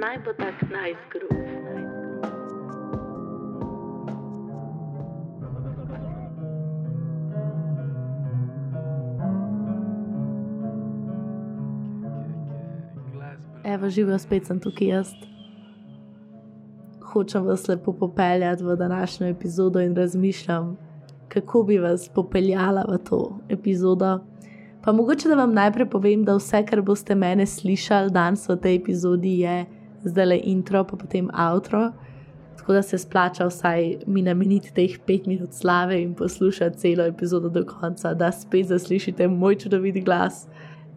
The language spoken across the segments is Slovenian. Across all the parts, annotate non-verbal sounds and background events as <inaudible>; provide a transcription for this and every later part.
naj bo tak najzgrub. Evo, živijo spet sem tukaj jaz. Hočem vas lepo popeljati v današnjo epizodo in razmišljam, kako bi vas popeljala v to epizodo. Pa mogoče da vam najprej povem, da vse, kar boste mene slišali danes v tej epizodi, je zdaj le intro, pa potem outro. Tako da se splača vsaj mi nameniti teh pet minut slave in poslušati celo epizodo do konca, da spet zaslišite moj čudovit glas.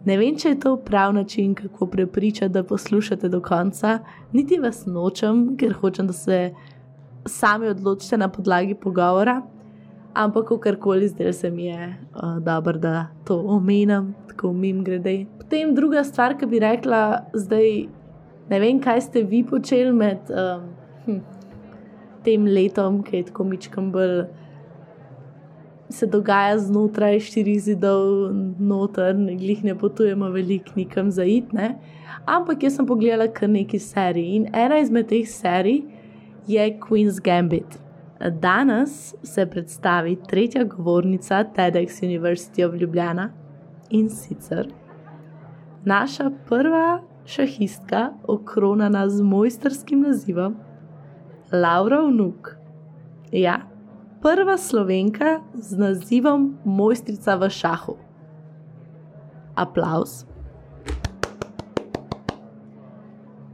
Ne vem, če je to prav način, kako prepričati, da poslušate do konca, niti vas nočem, ker hočem, da se sami odločite na podlagi pogovora. Ampak, karkoli zdaj se mi je uh, dobro, da to omenjam, tako mim grede. Potem druga stvar, ki bi rekla, zdaj ne vem, kaj ste vi počeli med um, hm, tem letom, ki je tako mičkam bolj se dogaja znotraj štirih zidov, noter, glih ne potujemo veliko nikam za it. Ne? Ampak jaz sem pogledala kar nekaj serij in ena izmed teh serij je Queen's Gambit. Danes se predstavi tretja govornica TEDx University of Ljubljana in sicer naša prva šahistka, okronana z mojstrskim nazivom Laura Vnuk. Ja, prva slovenka z nazivom Mojstrica v šahu. Applaus.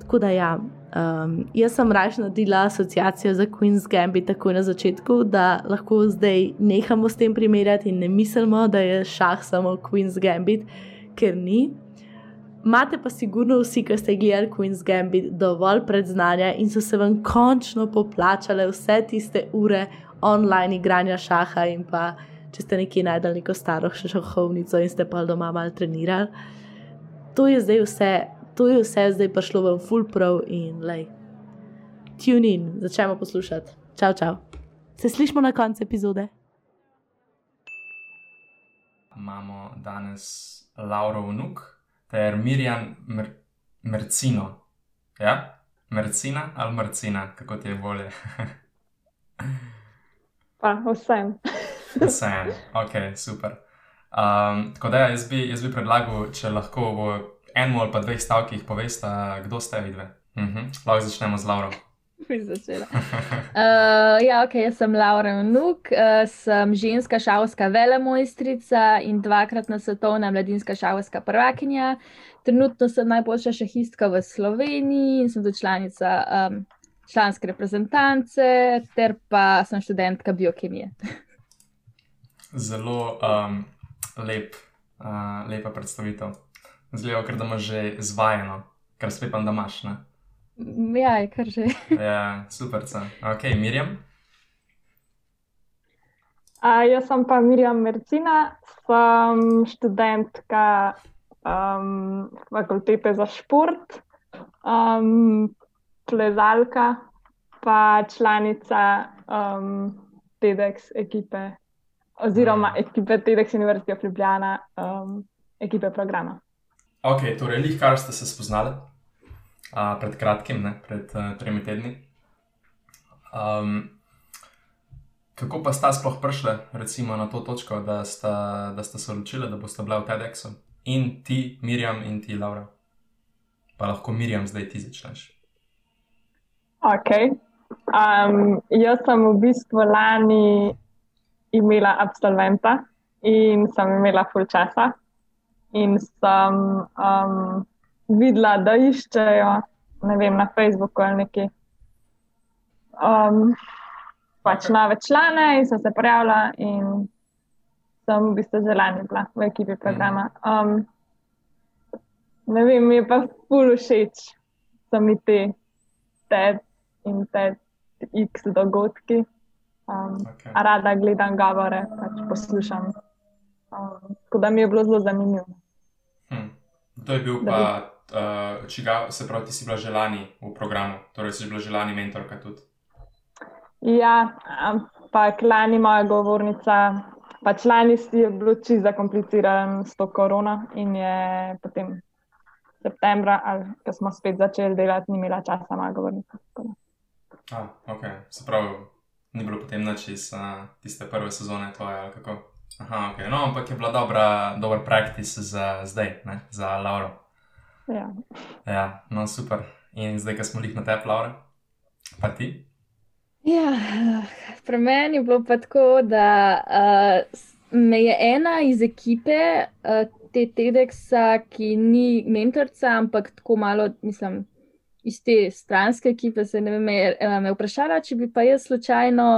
Tako da ja. Um, jaz sem raje naredila asociacijo za Queen's Gambit takoj na začetku, da lahko zdaj nehamo s tem primerjati in ne mislimo, da je šah samo Queen's Gambit, ker ni. Imate pa sigurno vsi, ki ste gledali Queen's Gambit, dovolj predznanja in so se vam končno poplačale vse tiste ure online igranja šaha in pa če ste nekje najdel neko staro šahovnico in ste pa doma malo trenirali. To je zdaj vse to je vse zdaj prišlo v full pro in lej. Tune in, začnemo poslušati. Čau, čau. Se slišmo na koncu epizode. Imamo danes Lauro Vnuk ter Mirjam Mer Mercino. Ja? Mercina ali Marcina, kako ti je bolje? <laughs> pa, vsem. <laughs> vsem, ok, super. Um, tako da, ja, jaz, bi, jaz bi predlagal, če lahko v eno ali pa dveh stavkih poveste, kdo ste vidve. Uh mhm. -huh. Lahko začnemo z Lauro. Začela. Uh, ja, ok, jaz sem Laura Nuk, uh, sem ženska šavska velemojstrica in dvakrat na svetovna mladinska šavska prvakinja. Trenutno sem najboljša šahistka v Sloveniji in sem tudi članica um, članske reprezentance, ter pa sem študentka biokemije. Zelo um, lep, uh, lepa predstavitev. Zgleda, ker da imaš že zvajeno, kar sklepam, da imaš. Ne? Ja, je kar že. <laughs> ja, super. Ok, Mirjam. A, jaz sem pa Mirjam Mercina, sem študentka um, fakultete za šport, um, plezalka, pa članica um, TEDx ekipe, oziroma mm. ekipe TEDx Univerzite v Ljubljana, um, ekipe programa. Ok, torej, lih kar ste se spoznali uh, pred kratkim, ne, pred uh, tremi tedni. Um, kako pa sta sploh prišli, recimo, na to točko, da sta, da sta se odločili, da boste bili v TEDxu in ti, Mirjam, in ti, Laura. Pa lahko Mirjam zdaj ti začneš. Ok. Um, jaz sem v bistvu lani imela absolventa in sem imela full časa in sem um, videla, da iščejo vem, na Facebooku ali neki. Um, pač nove člane in sem se prijavila, in sem v bistvu zelena bila v ekipi programa. Um, ne vem, mi je pa ful všeč, da mi te TED in TED X dogodki. Um, okay. Rada gledam govore, pač poslušam. Um, tako da mi je bilo zelo zanimivo. Hm. To je bil pa, uh, čiga, se pravi, ti si bila želani v programu, torej si bila želani mentorka tudi. Ja, ampak lani moja govornica, pač lani si je bilo čisto zakompliciran s to korono in je potem septembra, ali ko smo spet začeli delati, ni imela časa malo govoriti. Ah, ok, se pravi, ni bilo potem nič iz uh, tiste prve sezone, to je ali kako. Aha, ok, no, ampak je bila dobra, dober praktis za zdaj, ne? za Lauro. Ja. Ja, no, super. In zdaj, ko smo jih na tebi, Laura, pa ti? Ja, pri meni je bilo pa tako, da uh, me je ena iz ekipe, uh, te TEDxa, ki ni mentorica, ampak tako malo, mislim, iz te stranske ekipe, se ne vem, me, me vprašala, če bi pa jaz slučajno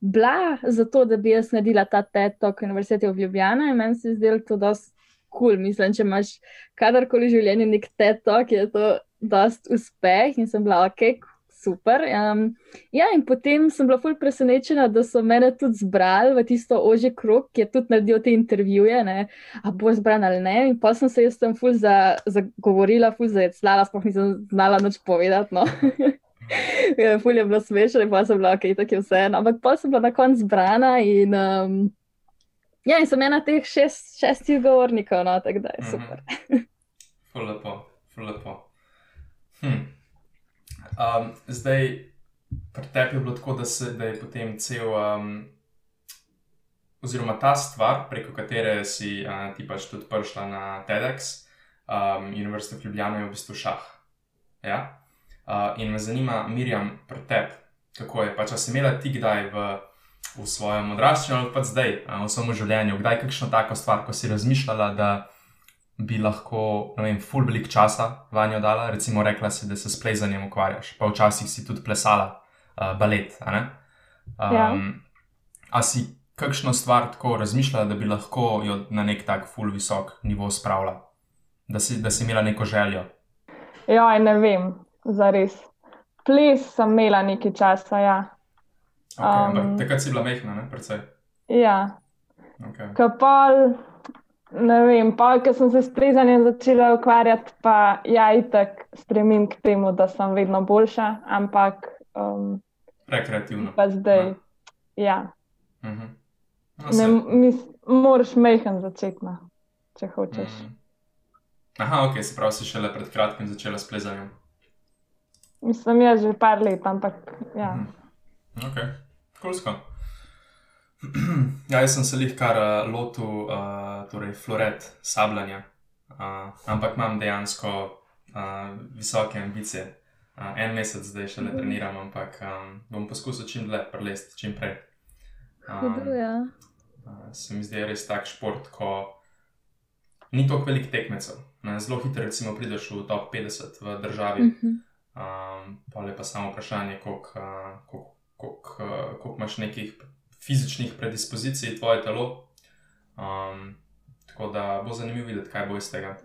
bila za to, da bi jaz naredila ta TED-tok Univerzite v Ljubljana in meni se je zdelo to dosti kul. Cool. Mislim, če imaš kadarkoli v življenju nek TED-tok, je to dost uspeh in sem bila ok, super. Um, ja, in potem sem bila fulj presenečena, da so mene tudi zbrali v tisto ožje krog, ki je tudi naredil te intervjuje, ne, a bo zbran ali ne. In pa sem se jaz tam zagovorila, za fulj zajeclala, sploh nisem znala nič povedati. No. <laughs> Ja, fulj je bilo smešno, pa sem bila ok, tako je vse. Ampak pa sem bila na koncu zbrana in. Um, Ja, in sem ena teh šest, šestih govornikov, no, tako da je super. Ful lepo, ful lepo. Hm. Um, zdaj, pri tebi je bilo tako, da, se, da je potem cel, um, oziroma ta stvar, preko katere si uh, ti pač tudi prišla na TEDx, um, Univerzita v Ljubljani, je v bistvu šah. Ja? Uh, in me zanima, Mirjam, pri tebi, kako je. Pač, si imela ti kdaj v, v svojem odraščanju ali pa zdaj, v svojem življenju, kdaj kakšno tako stvar, ko si razmišljala, da bi lahko, ne vem, full velik časa vanjo dala, recimo rekla si, da se s plezanjem ukvarjaš, pa včasih si tudi plesala uh, balet. Um, ja. A si kakšno stvar tako razmišljala, da bi lahko jo na nek tak full visok nivo spravila, da si, da si imela neko željo? Ja, ne vem, za res. Ples sem imela nekaj časa, ja. Okay, um, takrat si bila mehna, ne, predvsej. Ja. Okay. Kapal, Ne vem, pa ko sem se s plezanjem začela ukvarjati, pa ja, itek stremim k temu, da sem vedno boljša, ampak. Um, Rekreativno. Pa zdaj. Ja. Uh -huh. no, ne, mis, moraš mehen začeti, no, če hočeš. Uh mhm. -huh. Aha, ok, se pravi, si šele pred kratkim začela s plezanjem. Mislim, je že par let, ampak ja. Uh -huh. Ok, Cool ja, jaz sem se jih kar uh, lotil, uh, torej floret sabljanja, uh, ampak imam dejansko uh, visoke ambicije. Uh, en mesec zdaj še ne mhm. treniram, ampak um, bom poskusil čim dlje prelesti, čim prej. Um, ja. uh, se mi zdi res tak šport, ko ni toliko velik tekmecev. Ne, zelo hitro, recimo, prideš v top 50 v državi. Uh -huh. um, pa je pa samo vprašanje, koliko uh, uh, imaš nekih fizičnih predispozicij tvoje telo. Um, tako da bo zanimivo videti, kaj bo iz tega.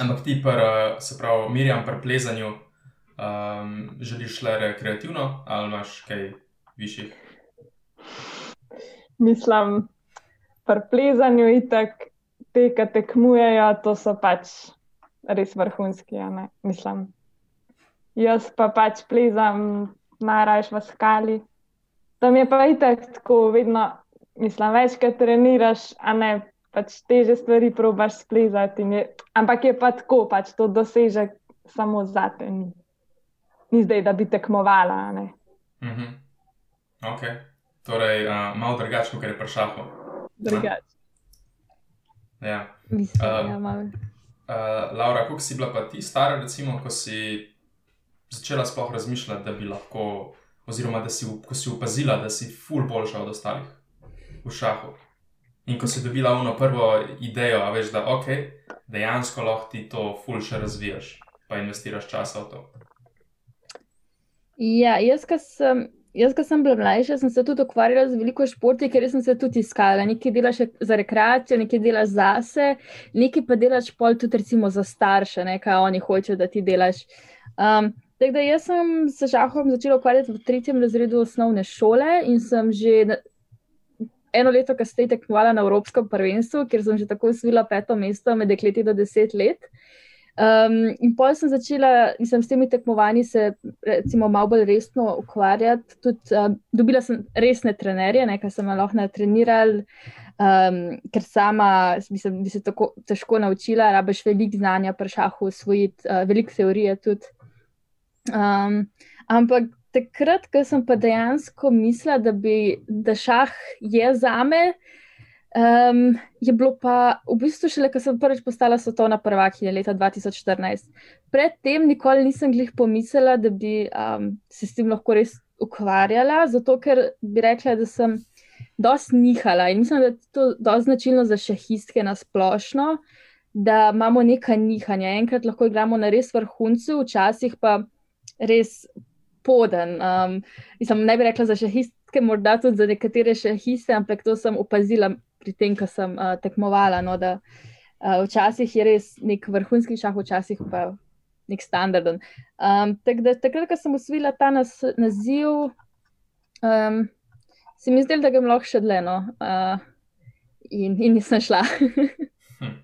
Ampak ti, pr, se pravi, mirjam pri plezanju, um, želiš le rekreativno ali imaš kaj višjih? Mislim, pri plezanju je tako, te, ki tekmujejo, to so pač res vrhunski. Mislim, jaz pa pač plezam najraje v skali. Tam je pa itak tako, vedno, mislim, večkrat treniraš, a ne pač teže stvari probaš splezati. Je, ampak je pa tako, pač to dosežek samo za te. Ni, ni zdaj, da bi tekmovala. Mm -hmm. Ok, torej uh, malo drugače, kot je pršaho. Drugače. Ja. Mislim, uh, ja, malo. Uh, Laura, kako si bila pa ti stara, recimo, ko si začela sploh razmišljati, da bi lahko oziroma da si, ko si opazila, da si ful boljša od ostalih v šahu. In ko si dobila ono prvo idejo, veš, da ok, dejansko lahko ti to ful še razvijaš, pa investiraš čas v to. Ja, jaz, ki sem. Jaz, ko sem bila mlajša, sem se tudi ukvarjala z veliko športi, ker sem se tudi iskala. Nekaj delaš za rekreacijo, nekaj delaš zase, nekaj pa delaš pol tudi recimo za starše, nekaj oni hočejo, da ti delaš. Um, Tako da jaz sem se šahom začela ukvarjati v tretjem razredu osnovne šole in sem že eno leto kasneje tekmovala na Evropskem prvenstvu, ker sem že tako usvila peto mesto med dekleti do deset let. Um, in pol sem začela, nisem s temi tekmovanji se recimo malo bolj resno ukvarjati. Tudi, uh, dobila sem resne trenerje, nekaj sem lahko natrenirala, um, ker sama mislim, bi se tako težko naučila, rabiš veliko znanja, pršahu usvojiti, uh, veliko teorije tudi. Um, ampak takrat, ko sem pa dejansko mislila, da, bi, da šah je za me, um, je bilo pa v bistvu šele, ko sem prvič postala svetovna prvakinja leta 2014. Predtem nikoli nisem glih pomislila, da bi um, se s tem lahko res ukvarjala, zato ker bi rekla, da sem dosti nihala in mislim, da je to dosti značilno za šahistke na splošno. Da imamo nekaj nihanja. Enkrat lahko igramo na res vrhuncu, včasih pa res poden. Um, mislim, ne bi rekla za šahistke, morda tudi za nekatere šahiste, ampak to sem opazila pri tem, ko sem uh, tekmovala. No, da, uh, včasih je res nek vrhunski šah, včasih pa nek standarden. Um, tak takrat, ko sem usvila ta nas, naziv, um, se mi zdelo, da ga lahko še dleno uh, in, in nisem šla. hm.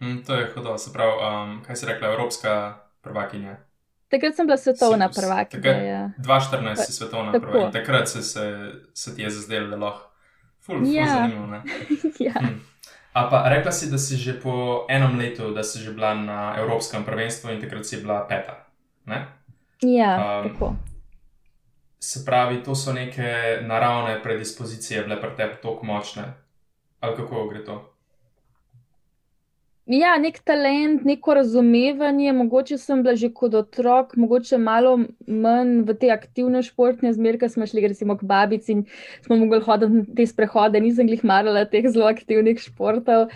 hm, to je hudo, se pravi, um, kaj si rekla, evropska prvakinja. Takrat sem bila svetovna prvakinja. Ja. 2014 si svetovna prvakinja. Takrat se, se, se ti je zazdelo, da lahko. Ful, ful ja. zanimivo. <laughs> ja. hm. A pa rekla si, da si že po enem letu, da si že bila na Evropskem prvenstvu in takrat si bila peta. Ne? Ja, um, tako. Se pravi, to so neke naravne predispozicije, bile pri tebi tako močne. Ali kako gre to? Ja, nek talent, neko razumevanje, mogoče sem bila že kot otrok, mogoče malo manj v te aktivne športne zmerke, ker smo šli recimo k babici in smo mogli hoditi na te sprehode, nisem jih marala teh zelo aktivnih športov.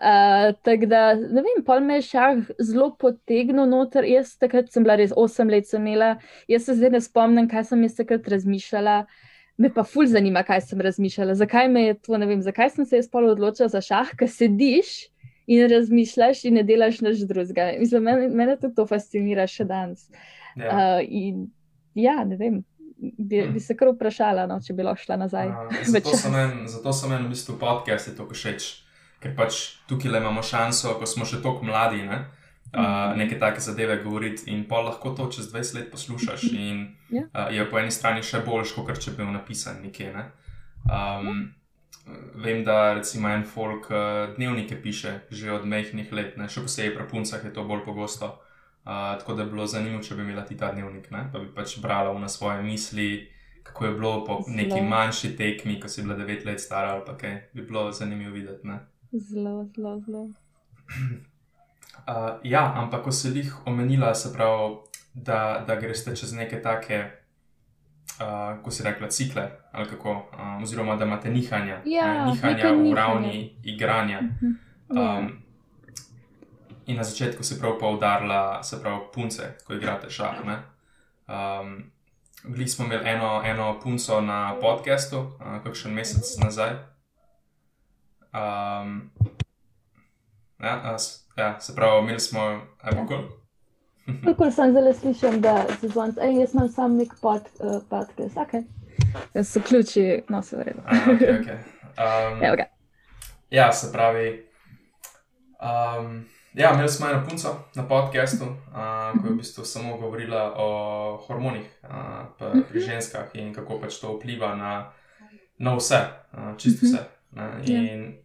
Uh, Tako da, ne vem, pol me je šah zelo potegnil noter, jaz takrat sem bila res 8 let sem imela, jaz se zdaj ne spomnim, kaj sem jaz takrat razmišljala. Me pa ful zanima, kaj sem razmišljala, zakaj me je to, ne vem, zakaj sem se jaz pol odločila za šah, ker sediš in razmišljaš, in ne delaš nič drugega. Mislim, mene, mene tudi to fascinira še danes. Ja. Uh, in ja, ne vem. Bi, bi se kar vprašala, no, če bi lahko šla nazaj. <laughs> Uh, zato, sem en, v bistvu podcast, je to všeč. Ker pač tukaj le imamo šanso, ko smo še tako mladi, ne? uh, mm. neke take zadeve govoriti, in pa lahko to čez 20 let poslušaš. <laughs> In. Ja. uh, je po eni strani še boljš, kot če bi bil napisan nekje. Ne? Um, vem, da recimo en folk uh, dnevnike piše že od mehkih let, ne? še posebej pri puncah je to bolj pogosto. Uh, tako da je bilo zanimivo, če bi imela ti ta dnevnik, ne? pa bi pač brala v na svoje misli, kako je bilo po zelo. neki manjši tekmi, ko si bila devet let stara ali kaj. Bi bilo zanimivo videti. Ne? Zelo, zelo, zelo. Uh, ja, ampak ko si jih omenila, se pravi, da, da greš čez neke take uh, ko si rekla, cikle, ali kako, uh, oziroma da imate nihanja, ja, ne, nihanja v ravni igranja. Um, in na začetku si prav poudarila, se pravi, punce, ko igrate šah. Um, Bili smo imeli eno, eno punco na podkastu, uh, kakšen mesec nazaj. Um, ja, ja, se pravi, imeli smo, ajmo, kul. Kako sem zelo slišal, da se zvon, ej, jaz imam sam nek pod, uh, podcast, ok. Jaz so ključi, no se vredo. okay, okay. um, ja, okay. ja, se pravi. Um, ja, imeli smo eno punco na podkastu, uh, ko je v bistvu samo govorila o hormonih uh, pri mhm. ženskah in kako pač to vpliva na, na vse, uh, čisto vse. Ne? Ja. In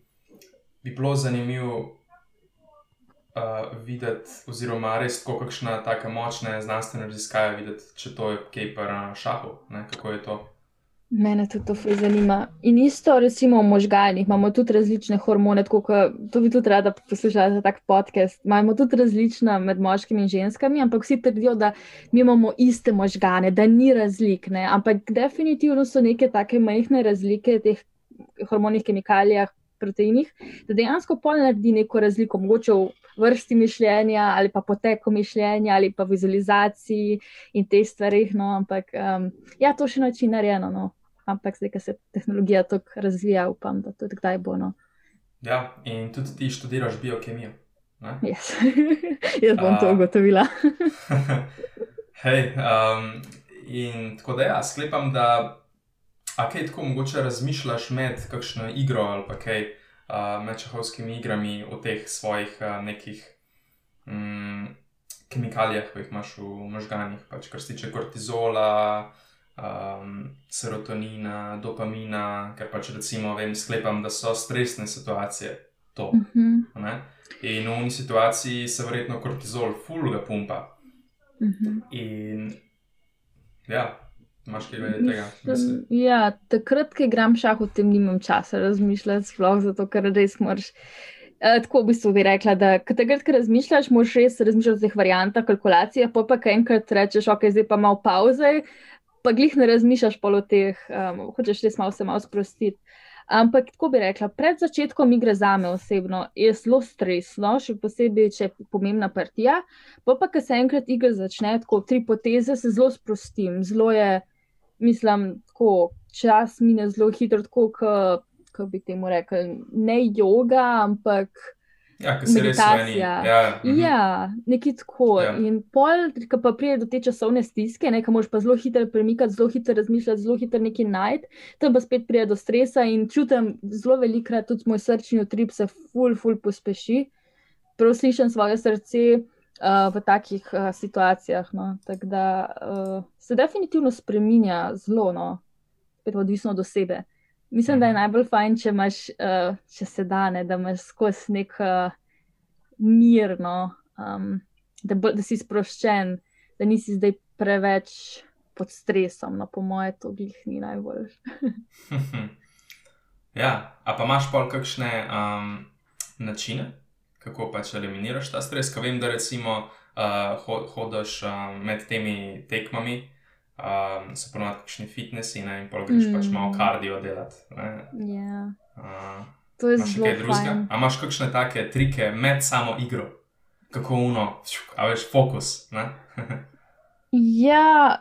bi bilo zanimivo uh, videti, oziroma res tako kakšna tako močna znanstvena raziskava videti, če to je kaj pa na šahu, ne? kako je to. Mene tudi to zanima. In isto, recimo, v možganjih imamo tudi različne hormone, tako kot to bi tudi rada poslušala za tak podcast. Imamo tudi različna med moškimi in ženskami, ampak vsi trdijo, da mi imamo iste možgane, da ni razlik. Ne? Ampak definitivno so neke take majhne razlike teh hormonih, kemikalijah, proteinih, da dejansko pol naredi neko razliko, mogoče v vrsti mišljenja, ali pa poteku mišljenja, ali pa vizualizaciji in teh stvarih. No, ampak um, ja, to še noči narejeno. No. Ampak zdaj, ko se tehnologija tako razvija, upam, da tudi kdaj bo. No. Ja, in tudi ti študiraš biokemijo. Yes. <laughs> Jaz bom uh, to ugotovila. <laughs> hej, um, in tako da ja, sklepam, da. A kaj tako mogoče razmišljaš med kakšno igro ali pa kaj? Uh, med čehovskimi igrami, o teh svojih uh, nekih mm, kemikalijah, ki jih imaš v možganjih, pač kar se tiče kortizola, um, serotonina, dopamina, ker pač recimo vem, sklepam, da so stresne situacije to. Mhm. Ne? In v uni situaciji se verjetno kortizol fulga pumpa. Mhm. In ja, imaš kaj glede tega? Mislim, ja, takrat, ko igram šah, o tem nimam časa razmišljati, sploh zato, ker res moraš. Uh, tako v bistvu bi rekla, da ko takrat, ko razmišljaš, moraš res razmišljati o teh variantah, kalkulacijah, pa pa kaj enkrat rečeš, ok, zdaj pa malo pauze, pa glih ne razmišljaš pol o teh, um, hočeš res malo se malo sprostiti. Ampak tako bi rekla, pred začetkom igre za me osebno je zelo stresno, še posebej, če je pomembna partija. Pa pa, ko se enkrat igra začne, tako tri poteze, se zelo sprostim. Zelo je, mislim, tako čas mine zelo hitro, tako kot bi temu rekli, ne yoga, ampak Ja, ker se res meditacija. Ja, mhm. Ja, nekaj tako. Ja. In pol, ko pa pride do te časovne stiske, ne, ko moraš pa zelo hitro premikati, zelo hitro razmišljati, zelo hitro nekaj najti, tam pa spet pride do stresa in čutim zelo velikrat tudi moj srčni utrip se ful, ful pospeši. Prav slišim svoje srce v takih uh, situacijah. No. Tako da uh, se definitivno spreminja zelo, no. spet odvisno od osebe. Mislim, da je Mhm. najbolj fajn, če imaš, uh, če se da, ne, da imaš skozi nek uh, mirno, um, da, bo, da si sproščen, da nisi zdaj preveč pod stresom. No, po moje, to glih ni najbolj. <laughs> ja, a pa imaš pol kakšne um, načine, kako pač eliminiraš ta stres? Ker vem, da recimo uh, ho hodiš um, med temi tekmami, um, so ponovadi kakšni fitnesi ne, in pol greš mm. pač Mm. malo kardio delati. ne. Ja, Uh, to je zelo drugega? A imaš kakšne take trike med samo igro, kako uno, a veš, fokus. <laughs> Ja,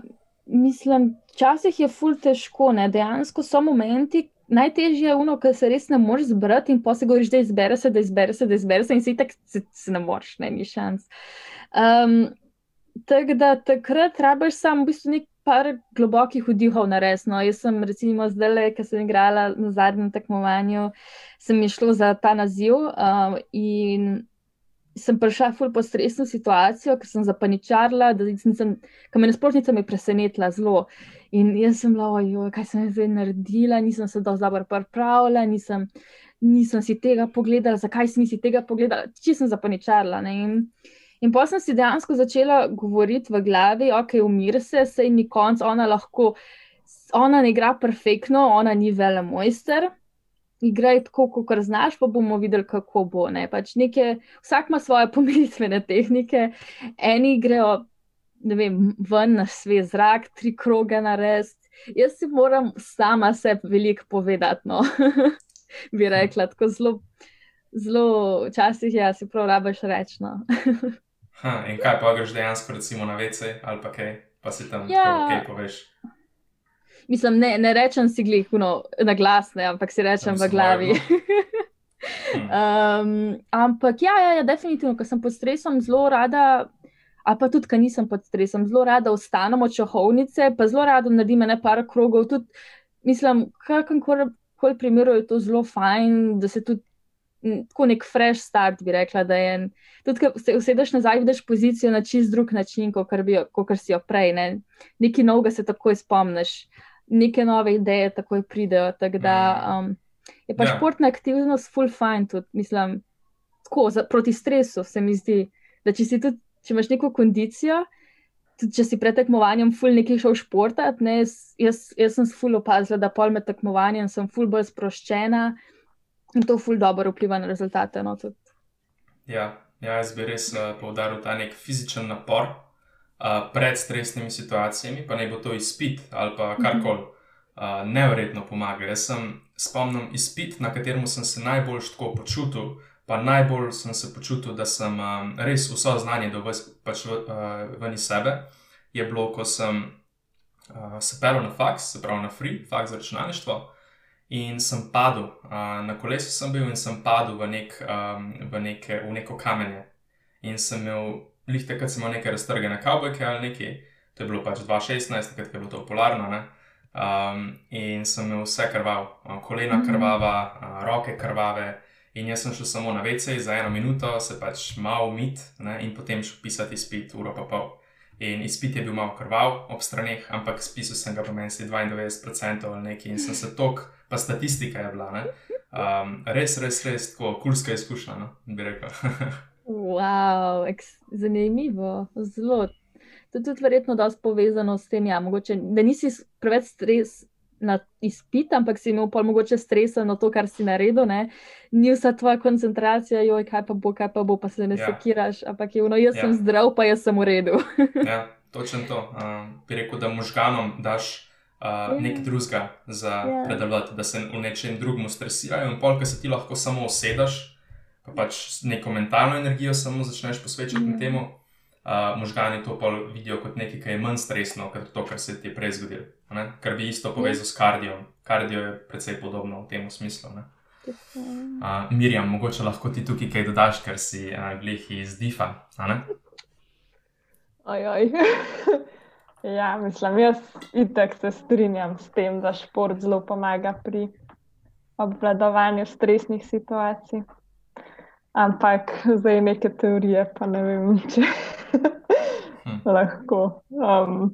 mislim, včasih je ful težko, ne? dejansko so momenti. Najtežje je ono, ker se res ne moreš zbrati in se govoriš, da izbere se, da izbere se, da izbere se in si tako se, se ne moreš, ne, ni šans. Um, tako da takrat rabiš samo v bistvu nek par globokih vdihov na resno. Jaz sem recimo zdaj, ko sem igrala na zadnjem tekmovanju, sem mi šlo za ta naziv um, in sem prišla ful po stresno situacijo, ker sem zapaničarila, da nisem, me nasprotnica me presenetila zelo. In jaz sem bila, ojoj, kaj sem zdaj naredila, nisem se dovolj dobro pripravila, nisem, nisem si tega pogledala, zakaj si nisi tega pogledala, če sem zapaničarila. Ne? In, in pa sem si dejansko začela govoriti v glavi, ok, umir se, sej ni konc, ona lahko, ona ne igra perfektno, ona ni vele mojster. Igraj tako, kot znaš, pa bomo videli, kako bo. Ne? Pač neke, vsak ima svoje <laughs> pomiritvene tehnike, eni grejo vem, ven na svež zrak, tri kroge narediti. Jaz si moram sama sebi veliko povedati. No. <laughs> Bi rekla, tako zelo, zelo včasih ja, si prav rabiš reči. No. <laughs> Ha, in kaj pa greš dejansko, recimo na WC ali pa kaj, pa si tam Ja. kaj poveš. Mislim, ne, ne rečem si glih no, na glas, ne, ampak si rečem v glavi. <laughs> Um, ampak ja, ja, ja, definitivno, ko sem pod stresom, zelo rada. A pa tudi, ko nisem pod stresom, zelo rada ostanem od čahovnice, pa zelo rada naredim ne par krogov. Tudi, mislim, kakorkoli primeru je to zelo fajn, da se tudi tako nek fresh start bi rekla, da je. Tudi, ko se usedeš nazaj, vidiš pozicijo na čist drug način, kot kar si jo prej. Ne? Nekaj novega se takoj spomniš, neke nove ideje takoj pridejo. Tako da um, je pa Ja. športna aktivnost full fine tudi, mislim, tako za, proti stresu se mi zdi, da če si tudi, če imaš neko kondicijo, tudi če si pred tekmovanjem ful nekaj šel športat, ne, jaz, jaz, sem ful opazila, da pol med tekmovanjem sem ful bolj sproščena in to ful dobro vpliva na rezultate. No, tudi. Ja, ja, jaz bi res uh, poudaril ta nek fizičen napor uh, pred stresnimi situacijami, pa naj bo to izpit ali pa karkoli. Uh, neverjetno pomaga. Jaz sem spomnim izpit, na katerem sem se najbolj tako počutil, pa najbolj sem se počutil, da sem um, res vso znanje dobil pač v, uh, ven iz sebe. Je bilo, ko sem uh, se pelil na faks, se pravi na free, faks za računalništvo. In sem padel, uh, na kolesu sem bil in sem padel v, nek, um, v, neke, v neko kamenje. In sem imel, lih takrat sem imel neke raztrgane kavbojke ali nekaj, to je bilo pač 2016, takrat je bilo to popularno. Ne? Um, in sem imel vse krvav, kolena Mhm. krvava, uh, roke krvave. In jaz sem šel samo na WC za eno minuto, se pač malo umit ne, in potem šel pisati izpit, uro pa pol. In izpit je bil malo krval ob straneh, ampak spisal sem ga po meni 92% ali nekaj in sem se tok, pa statistika je bila. Ne. Um, res, res, res, tako kulska izkušnja, no, bi rekel. <laughs> wow, zanimivo, zelo. To je tudi verjetno dosti povezano s tem, ja, mogoče, da nisi preveč stres, na izpit, ampak si imel pa mogoče stresa na to, kar si naredil. Ne? Ni vsa tvoja koncentracija, joj, kaj pa bo, kaj pa bo, pa se ne ja. sekiraš, ampak je ono, jaz ja. sem zdrav, pa jaz sem v redu. <laughs> ja, točno to. Um, bi rekel, da možganom daš. Uh, nek yeah. drugega za yeah. predelovati, da se v nečem drugem stresirajo, in polk se ti lahko samo usedeš, pa pač neko mentalno energijo samo začneš posvečati mm temu, uh, možgani to pa vidijo kot nekaj, kar je manj stresno, kot to, kar se ti je prej zgodilo. Kar bi isto povezal s kardijom. Kardijo je precej podobno v tem smislu. Uh, Mirjam, mogoče lahko ti tukaj kaj dodaš, ker si uh, glih iz Difa. Ojoj. <laughs> ja, mislim, jaz itek se strinjam s tem, da šport zelo pomaga pri obvladovanju stresnih situacij. Ampak zdaj neke teorije, pa ne vem, <laughs> če hm. lahko. Um,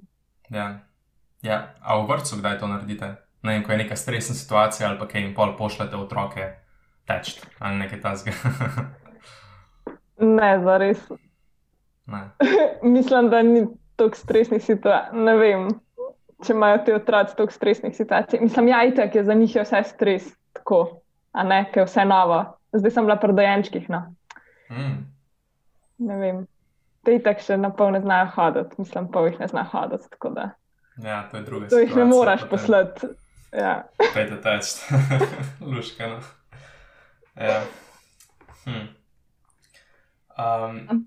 ja. ja, a v vrtu kdaj to naredite? Ne vem, ko je neka stresna situacija ali pa kaj jim pol pošljete otroke teč ali nekaj tasga. ne, zares. <laughs> Ne. <laughs> Mislim, da ni toliko stresnih situacij. Ne vem, če imajo ti otroci toliko stresnih situacij. Mislim, ja, itek je za njih je vse stres, tako, a ne, ker je vse novo zdaj sem bila pri dojenčkih. No. Mm. Ne vem. Te tako še na pol ne znajo hoditi, mislim, pa jih ne znajo hoditi. Ja, to je druga stvar. To jih ne moraš poslati. Ja. Pejte teč, <laughs> luška. No. Ja. Hm. Um,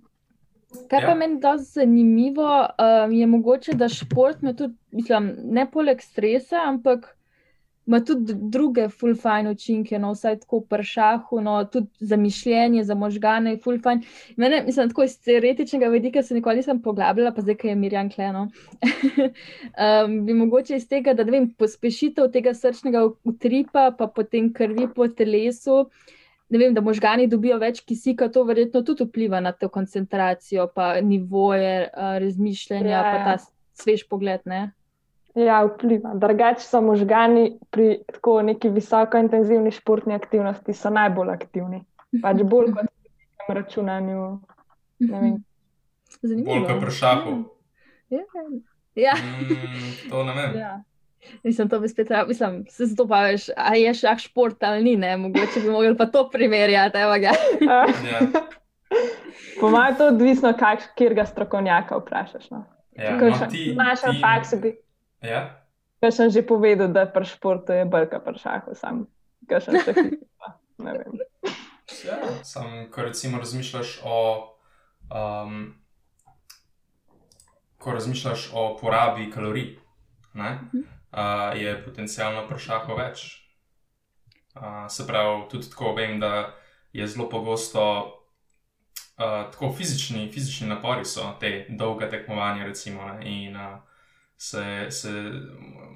Kar pa ja. meni da zanimivo, um, je mogoče, da šport me tudi, mislim, ne poleg stresa, ampak ima tudi druge fulfajne učinke, no, vsaj tako v šahu, no, tudi za mišljenje, za možgane, fulfajn. Mene, mislim, tako iz teoretičnega vidika se nikoli nisem poglabljala, pa zdaj, ki je Mirjan Kleno. um, <laughs> bi mogoče iz tega, da ne vem, pospešitev tega srčnega utripa, pa potem krvi po telesu. Ne vem, da možgani dobijo več kisika, to verjetno tudi vpliva na to koncentracijo, pa nivoje uh, razmišljanja, ja, pa ta svež pogled. Ne? Ja, vpliva. Drugače so možgani pri tako neki visoko intenzivni športni aktivnosti najbolj aktivni. Pač <laughs> bolj kot pri računanju. <laughs> Zanimivo. Bolj kot pri šahu. Ja. ja. Mm, to ne vem. Ja. Mislim, to bi spet rekel, mislim, se zato pa veš, a je šah šport ali ni, ne, mogoče bi mogli pa to primerjati, evo ga. <laughs> ja. Po mojem, to odvisno, kjer ga strokovnjaka vprašaš. No. Ja, no, ti, naša ti... faksa bi. Ja. Kaj sem že povedal, da pri športu je brka pri šahu, sam kaj še ne vem. Ja, sam, ko recimo razmišljaš o, um, ko razmišljaš o porabi kalorij, ne, uh, je potencialno pri šahu več. Uh, se pravi, tudi tako vem, da je zelo pogosto. Uh, tako fizični, fizični napori so te dolge tekmovanja, recimo, ne, in uh, se, se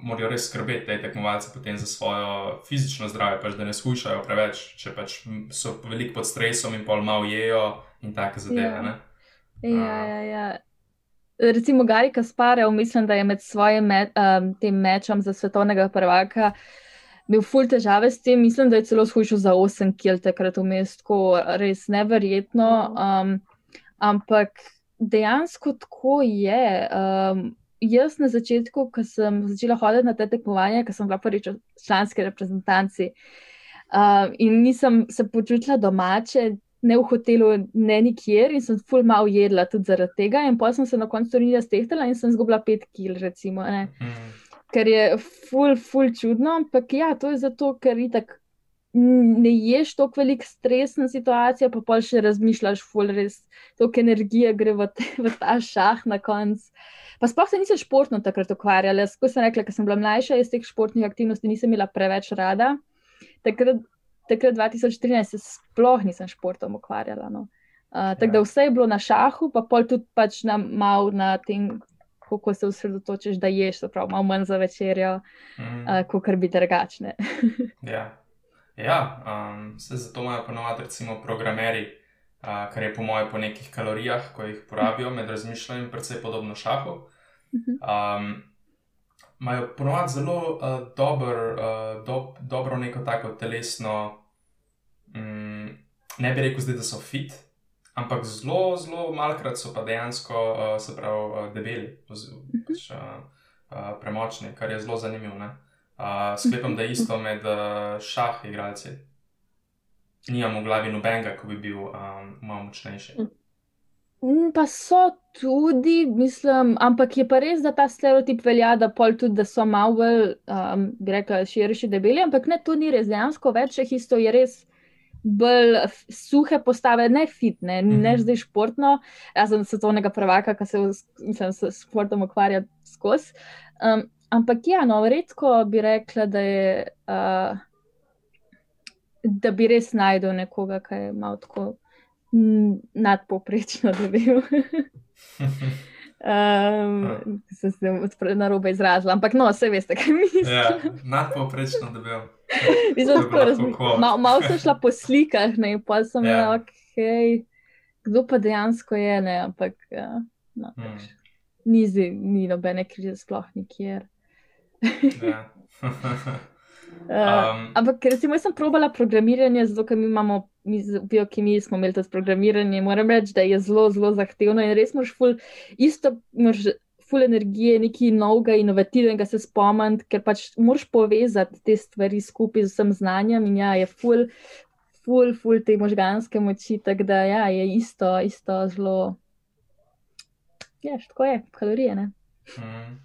morajo res skrbeti, te tekmovalce, potem za svojo fizično zdravje, pač, da ne skušajo preveč, če pač so veliko pod stresom in pol malo jejo in take zadeve. Ja, ja, ja, ja. Recimo Gary Kasparev, mislim, da je med svojim me, um, tem mečem za svetovnega prvaka. Imel ful težave s tem, mislim, da je celo shujšal za 8 kil takrat v mestu, res neverjetno. Um, ampak dejansko tako je. Um, jaz na začetku, ko sem začela hoditi na te tekmovanja, ko sem bila prvič v članski reprezentanci uh, in nisem se počutila domače, ne v hotelu, ne nikjer, in sem ful mal jedla tudi zaradi tega. In potem sem se na koncu turnirja stehtala in sem zgubila pet kil, recimo. Mm. Ker je ful, ful čudno, ampak ja, to je zato, ker itak. Ne ješ tako velik stres na situacijo, pa pa še razmišljaš, ful, res toliko energije gre v, te, v ta šah na koncu. Pa sploh se nisem športno takrat ukvarjala. Ko sem rekla, ker sem bila mlajša, iz teh športnih aktivnosti nisem imela preveč rada. Takrat, takrat 2013 se sploh nisem športom ukvarjala. No. Uh, tako da ja. vse je bilo na šahu, pa pol tudi pač na mal na tem, kako se osredotočiš, da ješ, prav malo manj za večerjo, mm. uh, kot bi drugačne. <laughs> ja. Ja, um, se zato imajo ponovadi recimo programeri, uh, kar je po mojem po nekih kalorijah, ko jih porabijo med razmišljanjem, predvsej podobno šahu. Um, imajo ponovadi zelo uh, dober, uh, do, dobro neko tako telesno, um, ne bi rekel zdaj, da so fit, ampak zelo, zelo malkrat so pa dejansko, uh, se pravi, uh, debeli, pač, uh, uh, premočni, kar je zelo zanimivo. Uh, sklepam, da je isto med uh, šah igralci. Nijam v glavi nobenega, ko bi bil um, malo močnejši. Pa so tudi, mislim, ampak je pa res, da ta stereotip velja, da pol tudi, da so malo bolj, um, bi rekla, širši debeli, ampak ne, to ni res. Dejansko več jih isto je res bolj suhe postave, ne fitne, mm -hmm. ne zdaj športno. Jaz sem svetovnega prvaka, ki se mislim, s športom ukvarja skozi. Um, ampak ja, no, redko bi rekla, da je. Uh, Da bi res najdel nekoga, ki je malo tako nadpoprečno debel. um, <laughs> sem se na robe izrazila, ampak no, vse veste, kaj mislim. Ja, nadpoprečno debel. <laughs> Malo mal sem šla po slikah, ne, pa sem ja. rekla, okay, kdo pa dejansko je, ne, ampak ja, no, hmm. ni, ni nobene krize, sploh nikjer. Ja. <laughs> Um, ampak, recimo, jaz sem probala programiranje, zato ker mi imamo, mi z biokemiji smo imeli to programiranje. Moram reči, da je zelo, zelo zahtevno in res moš ful, isto moš ful energije, nekaj novega, inovativnega se spomniti, ker pač moš povezati te stvari skupaj z vsem znanjem in ja, je ful, ful, ful te možganske moči, tako da ja, je isto, isto zelo. Ja, tako je, kalorije, ne. Hmm.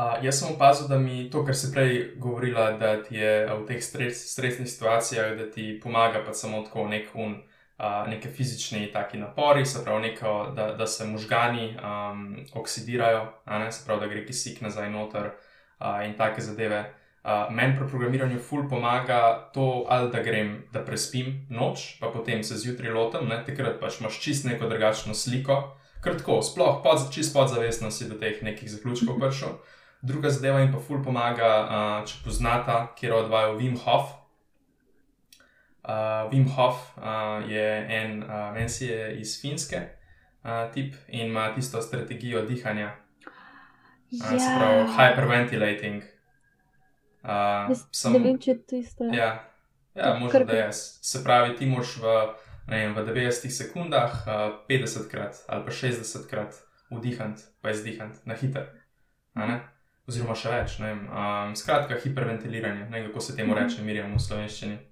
Uh, jaz sem opazil, da mi to, kar si prej govorila, da ti je v teh stres, stresnih situacijah, da ti pomaga pa samo tako nek un, uh, neke fizični taki napori, se pravi, neko, da, da se možgani um, oksidirajo, ne, se pravi, da gre kisik nazaj noter uh, in take zadeve. Uh, Meni pri programiranju ful pomaga to, ali da grem, da prespim noč, pa potem se zjutraj lotem, ne, takrat pač imaš čist neko drugačno sliko. Kratko, sploh pod, čist podzavestno si do teh nekih zaključkov prišel. Druga zadeva jim pa ful pomaga, uh, če poznata, kjer odvajo Wim Hof. Uh, Wim Hof uh, je en, uh, en si je iz Finske uh, tip in ima tisto strategijo dihanja. Uh, ja. pravi, hyperventilating. Uh, sem, ne vem, če je to isto. Ja, ja možno da je. Se pravi, ti moš v, vem, v 90 sekundah uh, 50 krat ali pa 60 krat vdihati, pa izdihati na hiter. Mm oziroma še več. Um, skratka, hiperventiliranje, ne vem, kako se temu reče, mirjam v slovenščini. <laughs>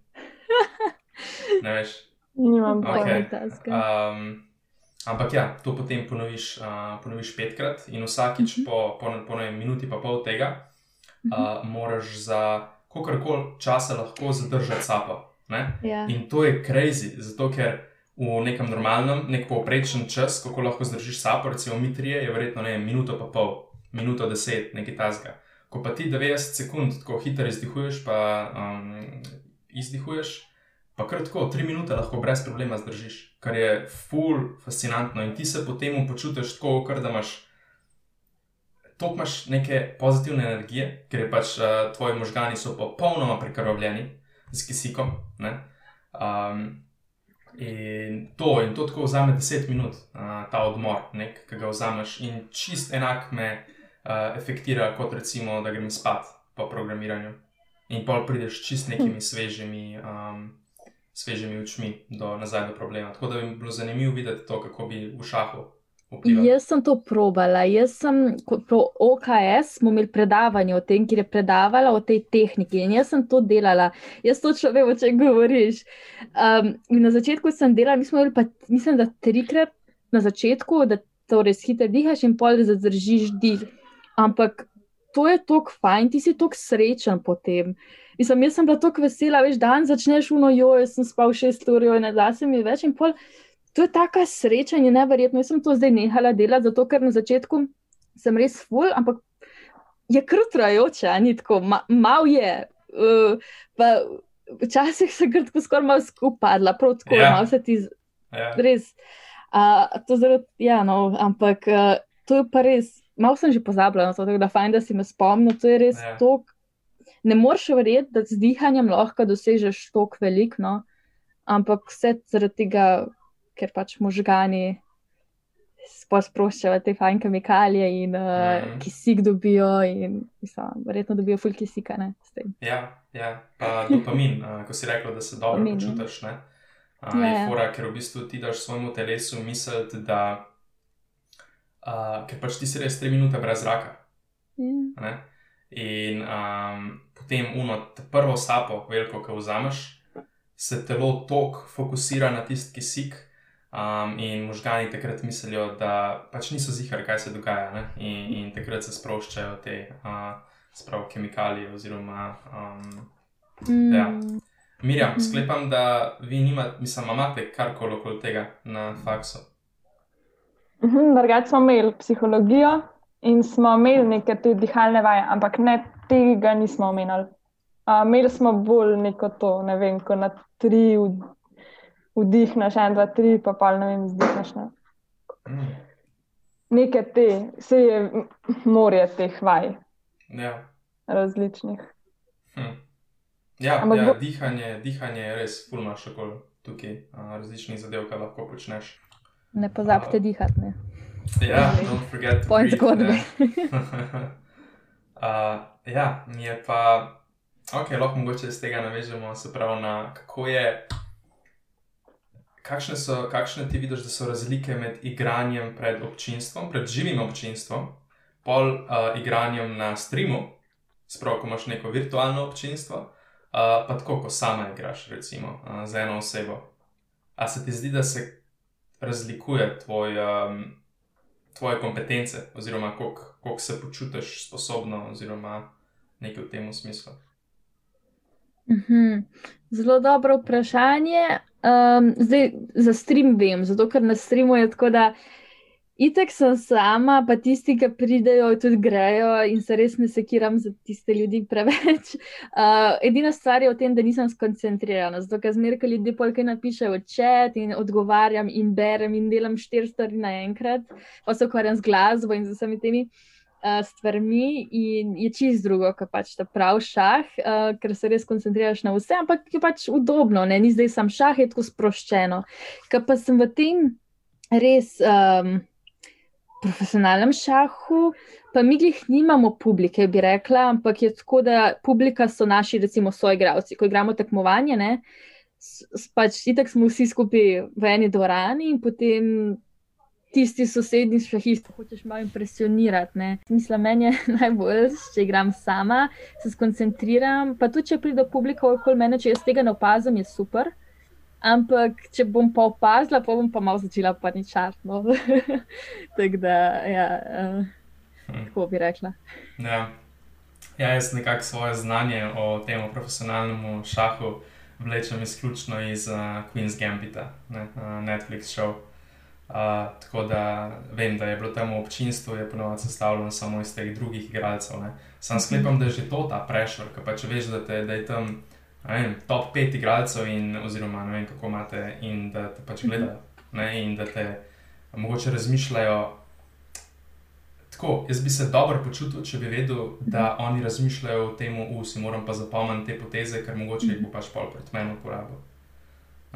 Ne veš. Nimam okay. pojma. Um, ampak ja, to potem ponoviš, uh, ponoviš petkrat in vsakič uh mhm. -huh. po, po, po ne, minuti pa pol tega uh, uh, moraš za kakorkoli časa lahko zadržati sapo. Yeah. Ja. In to je crazy, zato ker. V nekem normalnem, nek povprečen čas, kako lahko zdržiš sapo, recimo mi trije, je verjetno ne minuto pa pol minuto deset, nekaj tasga. Ko pa ti 90 sekund tako hitro izdihuješ, pa um, izdihuješ, pa kratko, 3 minute lahko brez problema zdržiš, kar je full fascinantno in ti se potem počutiš tako, ker da imaš. To imaš neke pozitivne energije, ker je pač uh, tvoji možgani so popolnoma prekrvljeni z kisikom. Um, in to, in to tako vzame 10 minut, uh, ta odmor, ki ga vzameš, in čist enak me uh, efektira, kot recimo, da grem spat po programiranju. In pol prideš čist nekimi svežimi, um, svežimi očmi do nazaj do problema. Tako da bi bilo zanimivo videti to, kako bi v šahu. Vplival. Jaz sem to probala. Jaz sem po OKS smo imeli predavanje o tem, kjer je predavala o tej tehniki in jaz sem to delala. Jaz točno vem, o čem govoriš. Um, na začetku sem delala, mi smo imeli pa, mislim, da trikrat na začetku, da to res hitro dihaš in pol zadržiš dih. Ampak to je tako fajn, ti si tako srečen potem. Mislim, jaz sem bila tako vesela, veš, dan začneš uno, jo, jaz sem spal šest ur, in da se mi več in pol. To je tako sreča in je neverjetno. Jaz sem to zdaj nehala delati, zato ker na začetku sem res full, ampak je krutrajoče, ni tako, ma, mal je. Uh, Včasih se krtko skoraj malo skupadla, prav tako ja. malo se ti z... ja. res. Uh, to zaradi, ja, no, ampak uh, to je pa res malo sem že pozabila na to, tako da fajn, da si me spomnil, to je res ja. tako ne moreš verjeti, da z dihanjem lahko dosežeš tok veliko, no? ampak vse zaradi tega, ker pač možgani sproščajo te fajn kemikalije in uh, mm. kisik dobijo, in mislim, verjetno dobijo ful kisika. Ne, ja, ja, pa dopamin, uh, ko si rekel, da se dobro dopamin, ja. počutiš. Ne? Uh, ja, je ja. fora, ker v bistvu ti daš svojemu telesu misliti, da uh, ker pač ti si res tri minute brez zraka. Ja. In um, potem uno, prvo sapo, veliko, ki vzameš, se telo tok fokusira na tisti kisik, um, in možgani takrat mislijo, da pač niso zihar, kaj se dogaja, in, in takrat se sproščajo te uh, sprav kemikalije. Oziroma, um, mm. ja. Mirjam, mm. sklepam, da vi nimate, mislim, imate karkoli okoli tega na faksu. Mhm, drugače smo imeli psihologijo in smo imeli neke te dihalne vaje, ampak ne tega nismo omenjali. Uh, imeli smo bolj neko to, ne vem, ko na tri vdihneš, en, dva, tri, pa pa ne vem, zdihneš. Ne. Nekaj te, vse je morje teh vaj. Ja. Različnih. Hm. Ja, Ampak, ja dihanje, dihanje je res fulma še kol tukaj, različnih zadev, kaj lahko počneš. Ne pozabite uh, dihati. Ne. Ja, don't forget to. Point zgodbe. uh, <laughs> ja, mi je pa, ok, lahko mogoče iz tega navežemo, se pravi, na kako je kakšne, so, kakšne ti vidiš, da so razlike med igranjem pred občinstvom, pred živim občinstvom, pol uh, igranjem na streamu, spravo, ko imaš neko virtualno občinstvo, uh, pa tako, ko sama igraš, recimo, uh, z eno osebo. A se ti zdi, da se razlikuje tvoj, um, tvoje kompetence, oziroma koliko se počutiš sposobno, oziroma nekaj v tem smislu? Mhm. Zelo dobro vprašanje. Um, zdaj za stream vem, zato ker na streamu je tako, da itek sem sama, pa tisti, ki pridejo, tudi grejo in se res ne sekiram za tiste ljudi preveč. Uh, <laughs> edina stvar je v tem, da nisem skoncentrirana, zato ker zmeraj, ko ljudje polkaj napišejo v čat in odgovarjam in berem in delam štiri stvari naenkrat, pa se ukvarjam z glasbo in z vsemi temi. Uh, stvarmi in je čist drugo, kot pač ta pravi šah, uh, ker se res koncentriraš na vse, ampak je pač udobno, ne? ni zdaj sam šah, je tako sproščeno. Ker pa sem v tem res um, profesionalnem šahu, pa mi jih nimamo publike, bi rekla, ampak je tako, da publika so naši, recimo, soigravci. Ko igramo tekmovanje, ne, pač itak smo vsi skupaj v eni dvorani in potem tisti sosednji šahist, hočeš malo impresionirati. Mislim, meni je <laughs> najbolj, če igram sama, se skoncentriram. Pa tudi, če pride publika okoli mene, če jaz tega ne opazim, je super. Ampak, če bom pa opazila, pa bom pa malo začela paničati. No. <laughs> tako da, ja, uh, hm. tako bi rekla. Ja. ja, jaz nekako svoje znanje o tem profesionalnem šahu vlečem izključno iz uh, Queen's Gambita, ne, uh, Netflix show. Uh, tako da vem, da je bilo tam občinstvo, je ponovno sestavljeno samo iz teh drugih igralcev. Sam sklepam, da je že to ta prešer, ki pa če veš, da, te, da je tam vem, top pet igralcev, in, oziroma ne vem, kako imate, in da te pač mhm. gledajo. Ne, in da te mogoče razmišljajo. Tako, jaz bi se dobro počutil, če bi vedel, da mhm. oni razmišljajo o tem, da si moram pa zapomniti te poteze, ker mogoče jih bo pač pol proti meni uporabil.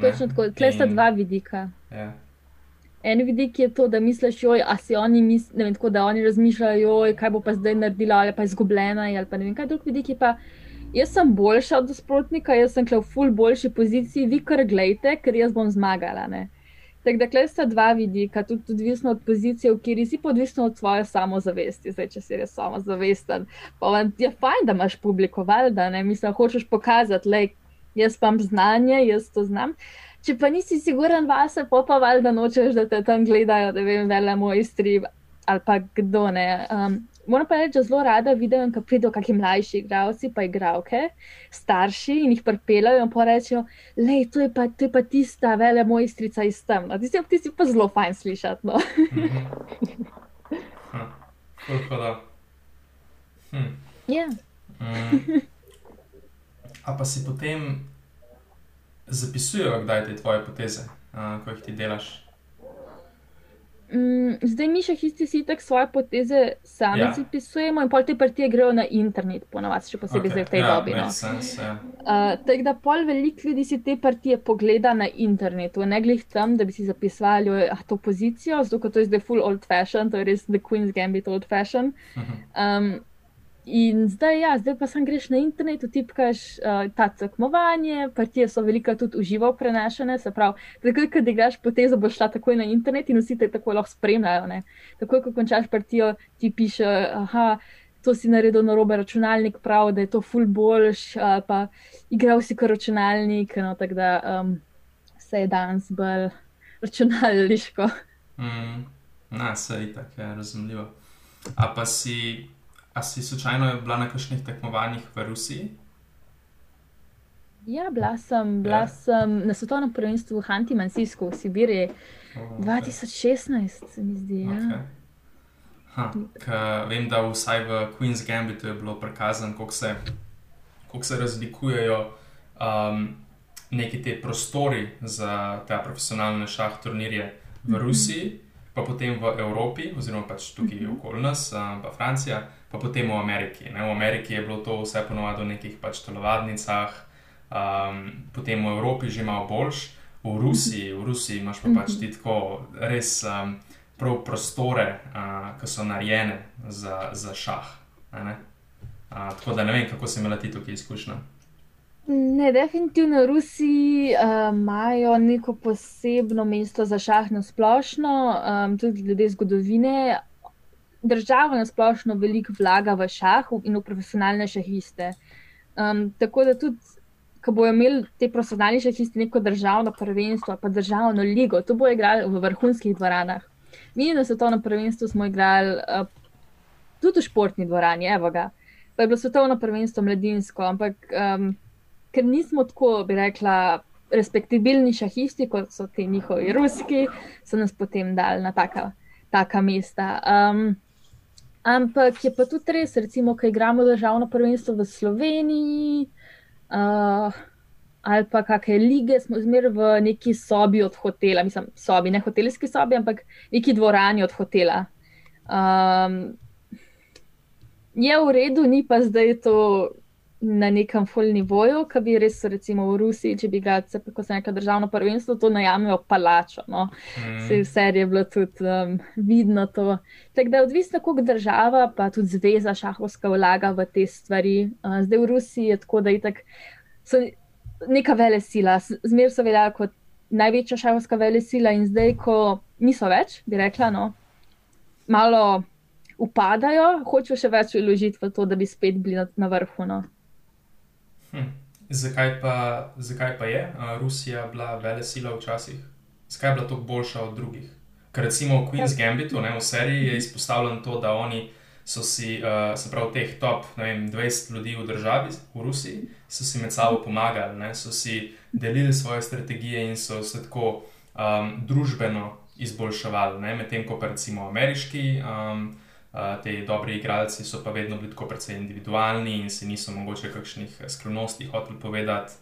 Točno tako, tle sta dva vidika. Ja. En vidik je to, da misliš, joj, a si oni mislijo, ne vem, tako da oni razmišljajo, joj, kaj bo pa zdaj naredila, ali pa izgubljena, ali pa ne vem, kaj drug vidik je pa. Jaz sem boljša od nasprotnika, jaz sem v ful boljši poziciji, vi kar gledate, ker jaz bom zmagala. Tako da, klej sta dva vidika, tudi odvisno od pozicije, v kateri si, odvisno od svoje samozavesti. Zdaj, če si res samozavesten, pa vam je fajn, da imaš publikoval, da ne misliš, hočeš pokazati, le jaz pa imam znanje, jaz to znam. Če pa nisi siguren vase, pa pa valjda nočeš, da te tam gledajo, da vem, vele mojstri ali pa kdo ne. Um, moram pa reči, da zelo rada vidim, ko pridejo kakšni mlajši igravci, pa igravke, starši in jih pripeljajo in pa rečejo, le, to, to je pa tista vele mojstrica iz tam. No, ti si, ti si pa zelo fajn slišati. No. Hvala. Hm. Ja. Mm. A pa si potem zapisujejo, kdaj te tvoje poteze, uh, ko jih ti delaš? Mm, zdaj mi še isti si tako svoje poteze sami Ja. zapisujemo in pol te partije grejo na internet, ponovadi, še posebej Ok, okay. zdaj v tej ja, dobi. No. makes sense, ja. Uh, tako da pol veliko ljudi si te partije pogleda na internetu, ne glih tam, da bi si zapisovali ah, to pozicijo, zato ker to je zdaj full old fashion, to je res The Queen's Gambit old fashion. Mhm. Um, in zdaj, ja, zdaj pa sam greš na internet, tipkaš uh, ta tekmovanje, partije so velika tudi uživo prenašane, se pravi, takoj, ko igraš potezo, boš šla takoj na internet in vsi te tako lahko spremljajo. Ne? Takoj, ko končaš partijo, ti piše, aha. To si naredil na robe računalnik, prav, da je to full boljš, ali pa igral si kot računalnik, no, tako da um, se je danes bolj računalniško. Mm, na, se je tako, je razumljivo. A pa si, a si slučajno bila na kakšnih tekmovanjih v Rusiji? Ja, bila sem, bila Ja. sem na svetovnem prvenstvu v Hanti-Mansijsku v Sibiriji Oh, 2016, se mi zdi. Ja. Okay. Ha, vem, da vsaj v Queen's Gambitu je bilo prikazano, kako se, kako se razlikujejo um, neki te prostori za te profesionalne šah turnirje v Rusiji, pa potem v Evropi, oziroma pač tukaj okoli nas, um, pa Francija, pa potem v Ameriki. Ne? V Ameriki je bilo to vse ponovadi v nekih pač telovadnicah, um, potem v Evropi že malo boljš. V Rusiji, v Rusiji imaš pa pač ti tako res um, prav prostore, uh, ki so narejene za, za šah. Uh, tako da ne vem, kako se imela ti tukaj izkušnja. Ne, definitivno Rusi uh, imajo neko posebno mesto za šah na splošno, um, tudi glede zgodovine. Država na splošno veliko vlaga v šah in v profesionalne šahiste. Um, tako da tudi, ko bojo imeli te profesionalni šahisti neko državno prvenstvo, pa državno ligo, to bojo igrali v vrhunskih dvoranah. Mi na svetovnem prvenstvu smo igrali uh, tudi v športni dvorani, evo ga. Pa je bilo svetovno prvenstvo mladinsko, ampak um, ker nismo tako, bi rekla, respektabilni šahisti, kot so ti njihovi ruski, so nas potem dali na taka, taka mesta. Um, ampak je pa tudi res, recimo, ko igramo državno prvenstvo v Sloveniji. Uh, Ali pa kakšne lige, smo zmeraj v neki sobi od hotela, mislim, sobi, ne hotelski sobi, ampak neki dvorani od hotela. Um, je v redu, ni pa zdaj to na nekem full nivoju, ki bi res, recimo v Rusiji, če bi ga, kot se neka državno prvenstvo, to najamejo palačo. No. Mm. Vse v seriji je bilo tudi um, vidno to. Tako da je odvisno, koliko država, pa tudi zveza šahovska vlaga v te stvari. Uh, zdaj v Rusiji je tako, da je tako, so neka vele sila, zmer so veljali kot največja šahovska vele sila in zdaj, ko niso več, bi rekla, no, malo upadajo, hočejo še več uložiti v to, da bi spet bili na, na vrhu. No. Hm. Zakaj, pa, zakaj pa je uh, Rusija bila vele sila včasih? Zakaj je bila tako boljša od drugih? Ker recimo v Queen's Gambitu, ne, v seriji je izpostavljeno to, da oni so si, uh, se pravi, teh top vem, 20 ljudi v državi, v Rusiji, so si med sabo pomagali, ne, so si delili svoje strategije in so se tako um, družbeno izboljševali, medtem ko pa recimo ameriški. Um, Uh, te dobri igralci so pa vedno bili tako precej individualni in se niso mogoče kakšnih skrivnosti hoteli povedati.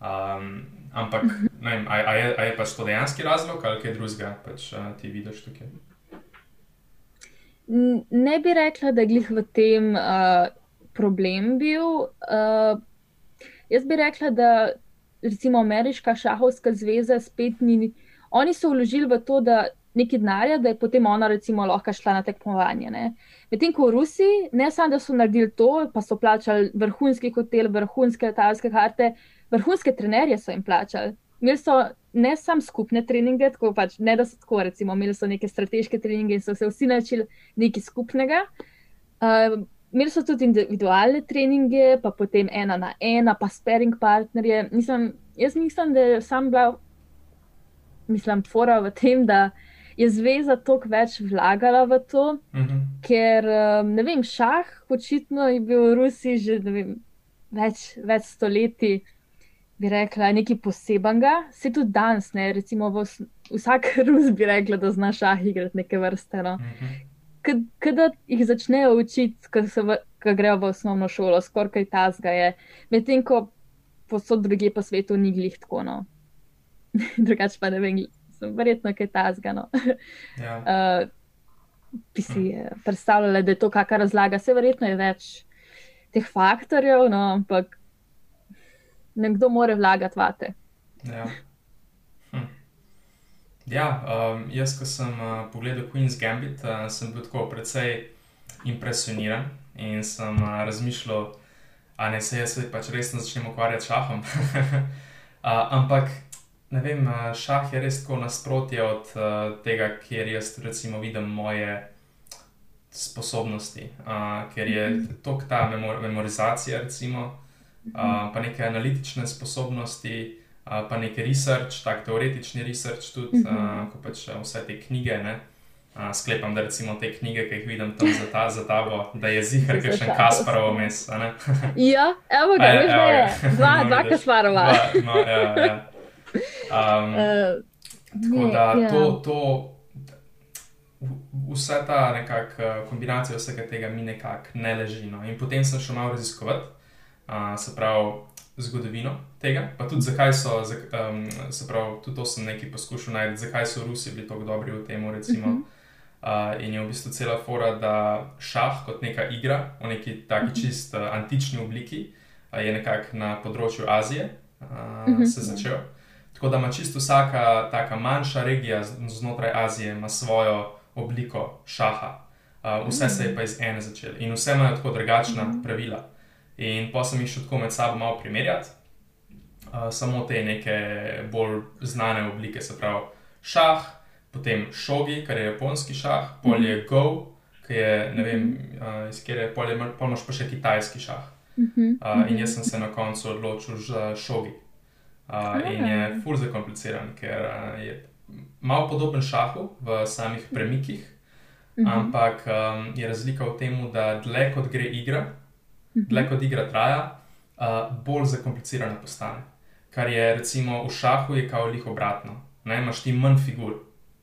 Um, ampak, ne vem, a, a, je, a je pač to dejanski razlog ali kaj drugega pač, uh, ti vidiš tukaj? Ne bi rekla, da je glih v tem uh, problem bil. Uh, jaz bi rekla, da recimo ameriška šahovska zveza spet ni. Oni so vložili v to, da nekaj denarja, da je potem ona recimo lahko šla na tekmovanje. Medtem ko v Rusiji, ne samo, da so naredili to, pa so plačali vrhunski hotel, vrhunske letalske karte, vrhunske trenerje so jim plačali. Imeli so ne samo skupne treninge, tako pač ne da so tako, recimo, imeli so neke strateške treninge in so se vsi naučili nekaj skupnega. Uh, imeli so tudi individualne treninge, pa potem ena na ena, pa sparing partnerje. Mislim, jaz mislim, da sam bila, mislim, fora v tem, da je zveza toliko več vlagala v to, Mhm. ker um, ne vem, šah očitno je bil v Rusiji že vem, več, več stoletij, bi rekla, nekaj posebenega. Se tudi danes, ne, recimo v, vsak <laughs> Rus bi rekla, da zna šah igrati neke vrste. No. Mhm. Kadar jih začnejo učiti, ko, se v, ko grejo v osnovno šolo, skoraj kaj tasga je, medtem ko posod druge po svetu ni glih tako. No. <laughs> Drugače pa ne vem, verjetno kaj tazgano. Ja. Uh, <laughs> bi si eh, predstavljala, da je to kakšna razlaga. Vse verjetno je več teh faktorjev, no, ampak nekdo mora vlagati vate. Ja. Hm. Ja, um, jaz, ko sem uh, pogledal Queen's Gambit, uh, sem bil tako precej impresioniran in sem uh, razmišljal, da ne se jaz pač resno začnem ukvarjati s šahom. uh, <laughs> ampak, ne vem, šah je res tako nasprotje od tega, kjer jaz recimo vidim moje sposobnosti, uh, ker je to ta memor memorizacija, recimo, uh, pa neke analitične sposobnosti. Uh, pa nekaj research, tako teoretični research, tudi uh, ko pač vse te knjige. Ne, uh, sklepam, da recimo te knjige, ki jih vidim tam za, ta, za tabo, da je zihar, ker še Kasparov mes. ja, evo ga, da je dva, dva <laughs> Kasparova. Dva, no, ja, ja. Um, uh, tako ne, da ja. to, to, vsa ta nekakšna kombinacija vsega tega mi nekako ne leži. No. In potem sem šel malo raziskovati, uh, se pravi zgodovino tega, pa tudi zakaj so, um, se pravi, tudi to sem nekaj poskušal najti, zakaj so Rusi bili tako dobri v tem. Recimo. Uh -huh. uh, in je v bistvu cela fora, da šah kot neka igra v neki taki -huh. čist uh, antični obliki uh, je nekako na področju Azije uh, uh -huh. se začel. Tako da ima čisto vsaka taka manjša regija znotraj Azije ima svojo obliko šaha. Uh, vse se je pa iz ene začelo in vse imajo tako drugačna uh -huh. pravila. In pa sem jih šel tako med sabo malo primerjati, uh, samo te neke bolj znane oblike, se pravi šah, potem šogi, kar je japonski šah, polje mm -hmm. go, ki je ne vem, uh, iz kere polje, pa imaš pa še kitajski šah. Uh, in jaz sem se na koncu odločil za šogi. Uh, in je fur zakompliciran, ker uh, je malo podoben šahu v samih premikih, mm -hmm. ampak um, je razlika v tem, da dlje kot gre igra, dlje kot igra traja, uh, bolj zakomplicirana postane. Kar je recimo v šahu, je kao lih obratno. Ne, imaš ti manj figur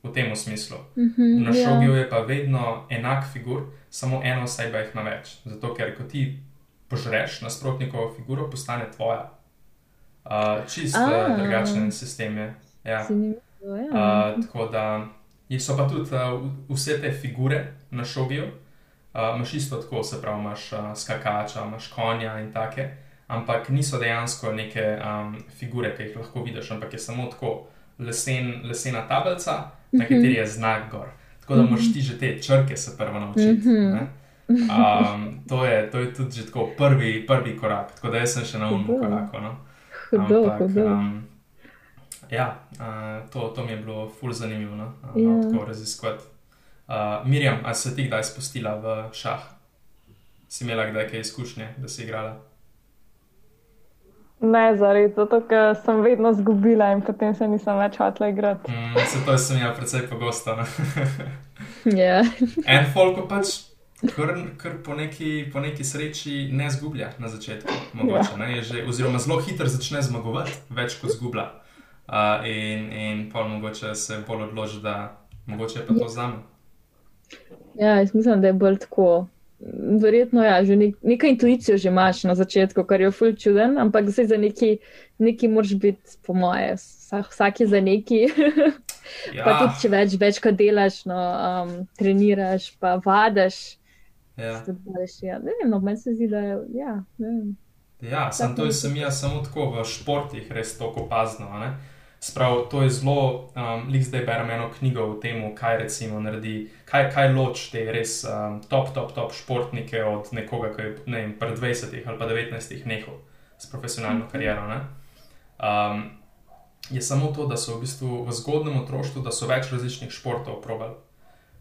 v tem smislu. Mm -hmm, Na šogiju ja. je pa vedno enak figur, samo ena oseba jih ima več. Zato, ker ko ti požreš nasprotnikovo figuro, postane tvoja. Uh, čist uh, drugačen sistem je. Ja. Uh, tako da so pa tudi uh, vse te figure na šogiju. Uh, imaš isto tako, se pravi, imaš uh, skakača, imaš konja in take, ampak niso dejansko neke um, figure, ki jih lahko vidiš, ampak je samo tako lesen, lesena tablica, na mhm. kateri je znak gor. Tako da moraš ti že te črke se prvo naučiti. Mm -hmm. um, to, je, to je tudi že tako prvi, prvi korak, tako da jaz sem še na umem koraku. No? Ampak, um, ja, uh, to, to mi je bilo ful zanimivo, no? uh, yeah. Ja. tako raziskovati. Uh, Mirjam, ali si ti kdaj spustila v šah? Si imela kdaj kaj izkušnje, da si igrala? Ne, zaradi tega, ker sem vedno zgubila in potem se nisem več hotela igrati. Mm, se to sem jaz precej pogosto. yeah. Ja. <laughs> En folk pač, kar po neki, po neki sreči ne zgublja na začetku. Mogoče. Ja. že, oziroma zelo hitro začne zmagovati, več kot zgublja. Uh, in in pa mogoče se bolj odloči, da mogoče je pa to za me. Ja, jaz mislim, da je bolj tako. Verjetno je, ja, že nek, nekaj intuicijo že imaš na začetku, kar je ful čuden, ampak zdaj za neki, neki moraš biti, po moje, vsak, vsak je za neki. <laughs> ja. Pa tudi, če več, več kot delaš, no, um, treniraš, pa vadaš. Ja. ja. Ne vem, no, meni se zdi, da je. Ja, ja sem to, sem jaz samo tako v športih, res tako opazno. Sprav, to je zelo, um, lik zdaj berem eno knjigo o tem, kaj recimo naredi, kaj, kaj loči te res um, top, top, top športnike od nekoga, ki je ne vem, pred 20 ali pa 19 nehal s profesionalno kariero. Um, je samo to, da so v bistvu v zgodnem otroštvu, da so več različnih športov probali.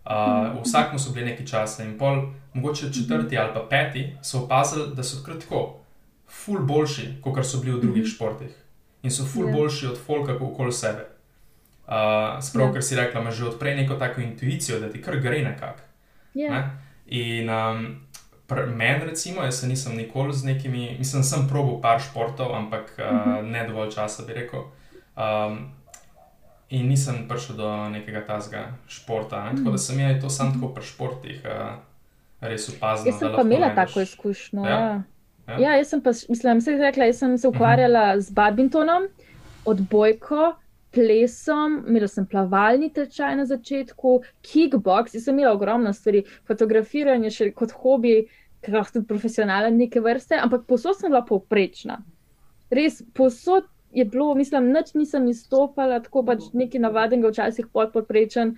Uh, vsakmu so bili neki časi in pol, mogoče četrti ali pa peti, so opazili, da so tako, ful boljši, kot so bili v drugih športih in so ful yeah. Ja. boljši od folka okoli sebe. Uh, Sprav, yeah. Ja. ker si rekla, imaš že odprej neko tako intuicijo, da ti kar gre nekako. Yeah. Ne? In um, meni, recimo, jaz se nisem nikoli z nekimi, mislim, sem probil par športov, ampak uh, mm -hmm. ne dovolj časa, bi rekel. Um, in nisem prišel do nekega tazga športa. Ne? Tako da sem jaz to sam tako pri športih uh, res opazil. Jaz sem pa imela tako izkušnjo. Ja. Ja. Ja. ja, jaz sem pa, mislim, se rekla, jaz sem se ukvarjala uh -huh. z badmintonom, odbojko, plesom, imela sem plavalni tečaj na začetku, kickbox, jaz sem imela ogromno stvari, fotografiranje še kot hobi, lahko tudi profesionalen neke vrste, ampak posod sem bila povprečna. Res, posod je bilo, mislim, nič nisem izstopala, tako pač nekaj navadnega, včasih podporečen.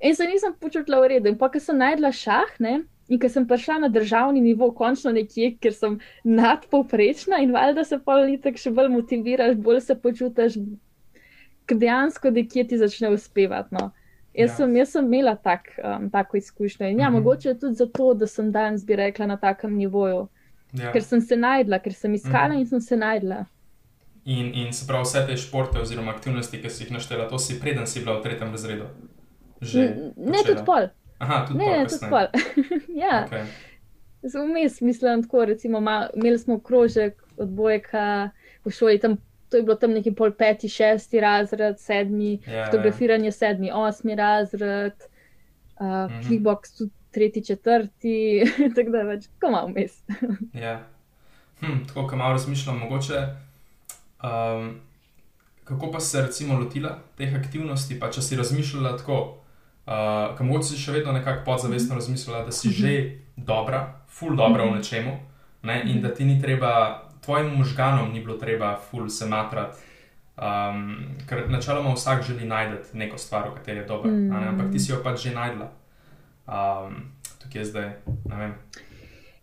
In se nisem počutila v redu. In pa, ker sem najdla šah, ne, in ker sem prišla na državni nivo, končno nekje, ker sem nadpovprečna in valjda se pa litek še bolj motiviraš, bolj se počutiš, ker dejansko nekje ti začne uspevati. No. Jaz, ja. sem, jaz sem imela tak, um, tako izkušnjo in ja, -hmm. mogoče tudi zato, da sem danes bi rekla na takem nivoju. Ja. Ker sem se najdla, ker sem iskala -hmm. in sem se najdla. In, in se pravi, vse te športe oziroma aktivnosti, ki si jih naštela, to si preden si bila v tretjem razredu. Že ne, počela. tudi pol. Aha, tudi ne, pol. Ne, tudi pol. <laughs> ja. Okay. Vmes mislim, tako recimo, ma, imeli smo krožek odbojka v šoli, tam to je bilo tam neki pol peti, šesti razred, sedmi, yeah, ja, fotografiranje yeah. sedmi, osmi razred, uh, mm -hmm. kickbox tudi tretji, četrti, <laughs> tako da več, ko malo vmes. ja. hm, tako, ko malo razmišljam, mogoče. Kako pa se recimo lotila teh aktivnosti, pa če si razmišljala tako, uh, kam si še vedno nekako podzavestno razmišljala, da si mm -hmm. že dobra, full dobra v nečemu, ne, in da ti ni treba tvojim možganom ni bilo treba ful se matrati. Um, ker načeloma vsak želi najti neko stvar, v kateri je dober, mm. ampak ti si jo pač že najdla. Um, tukaj je zdaj, ne vem.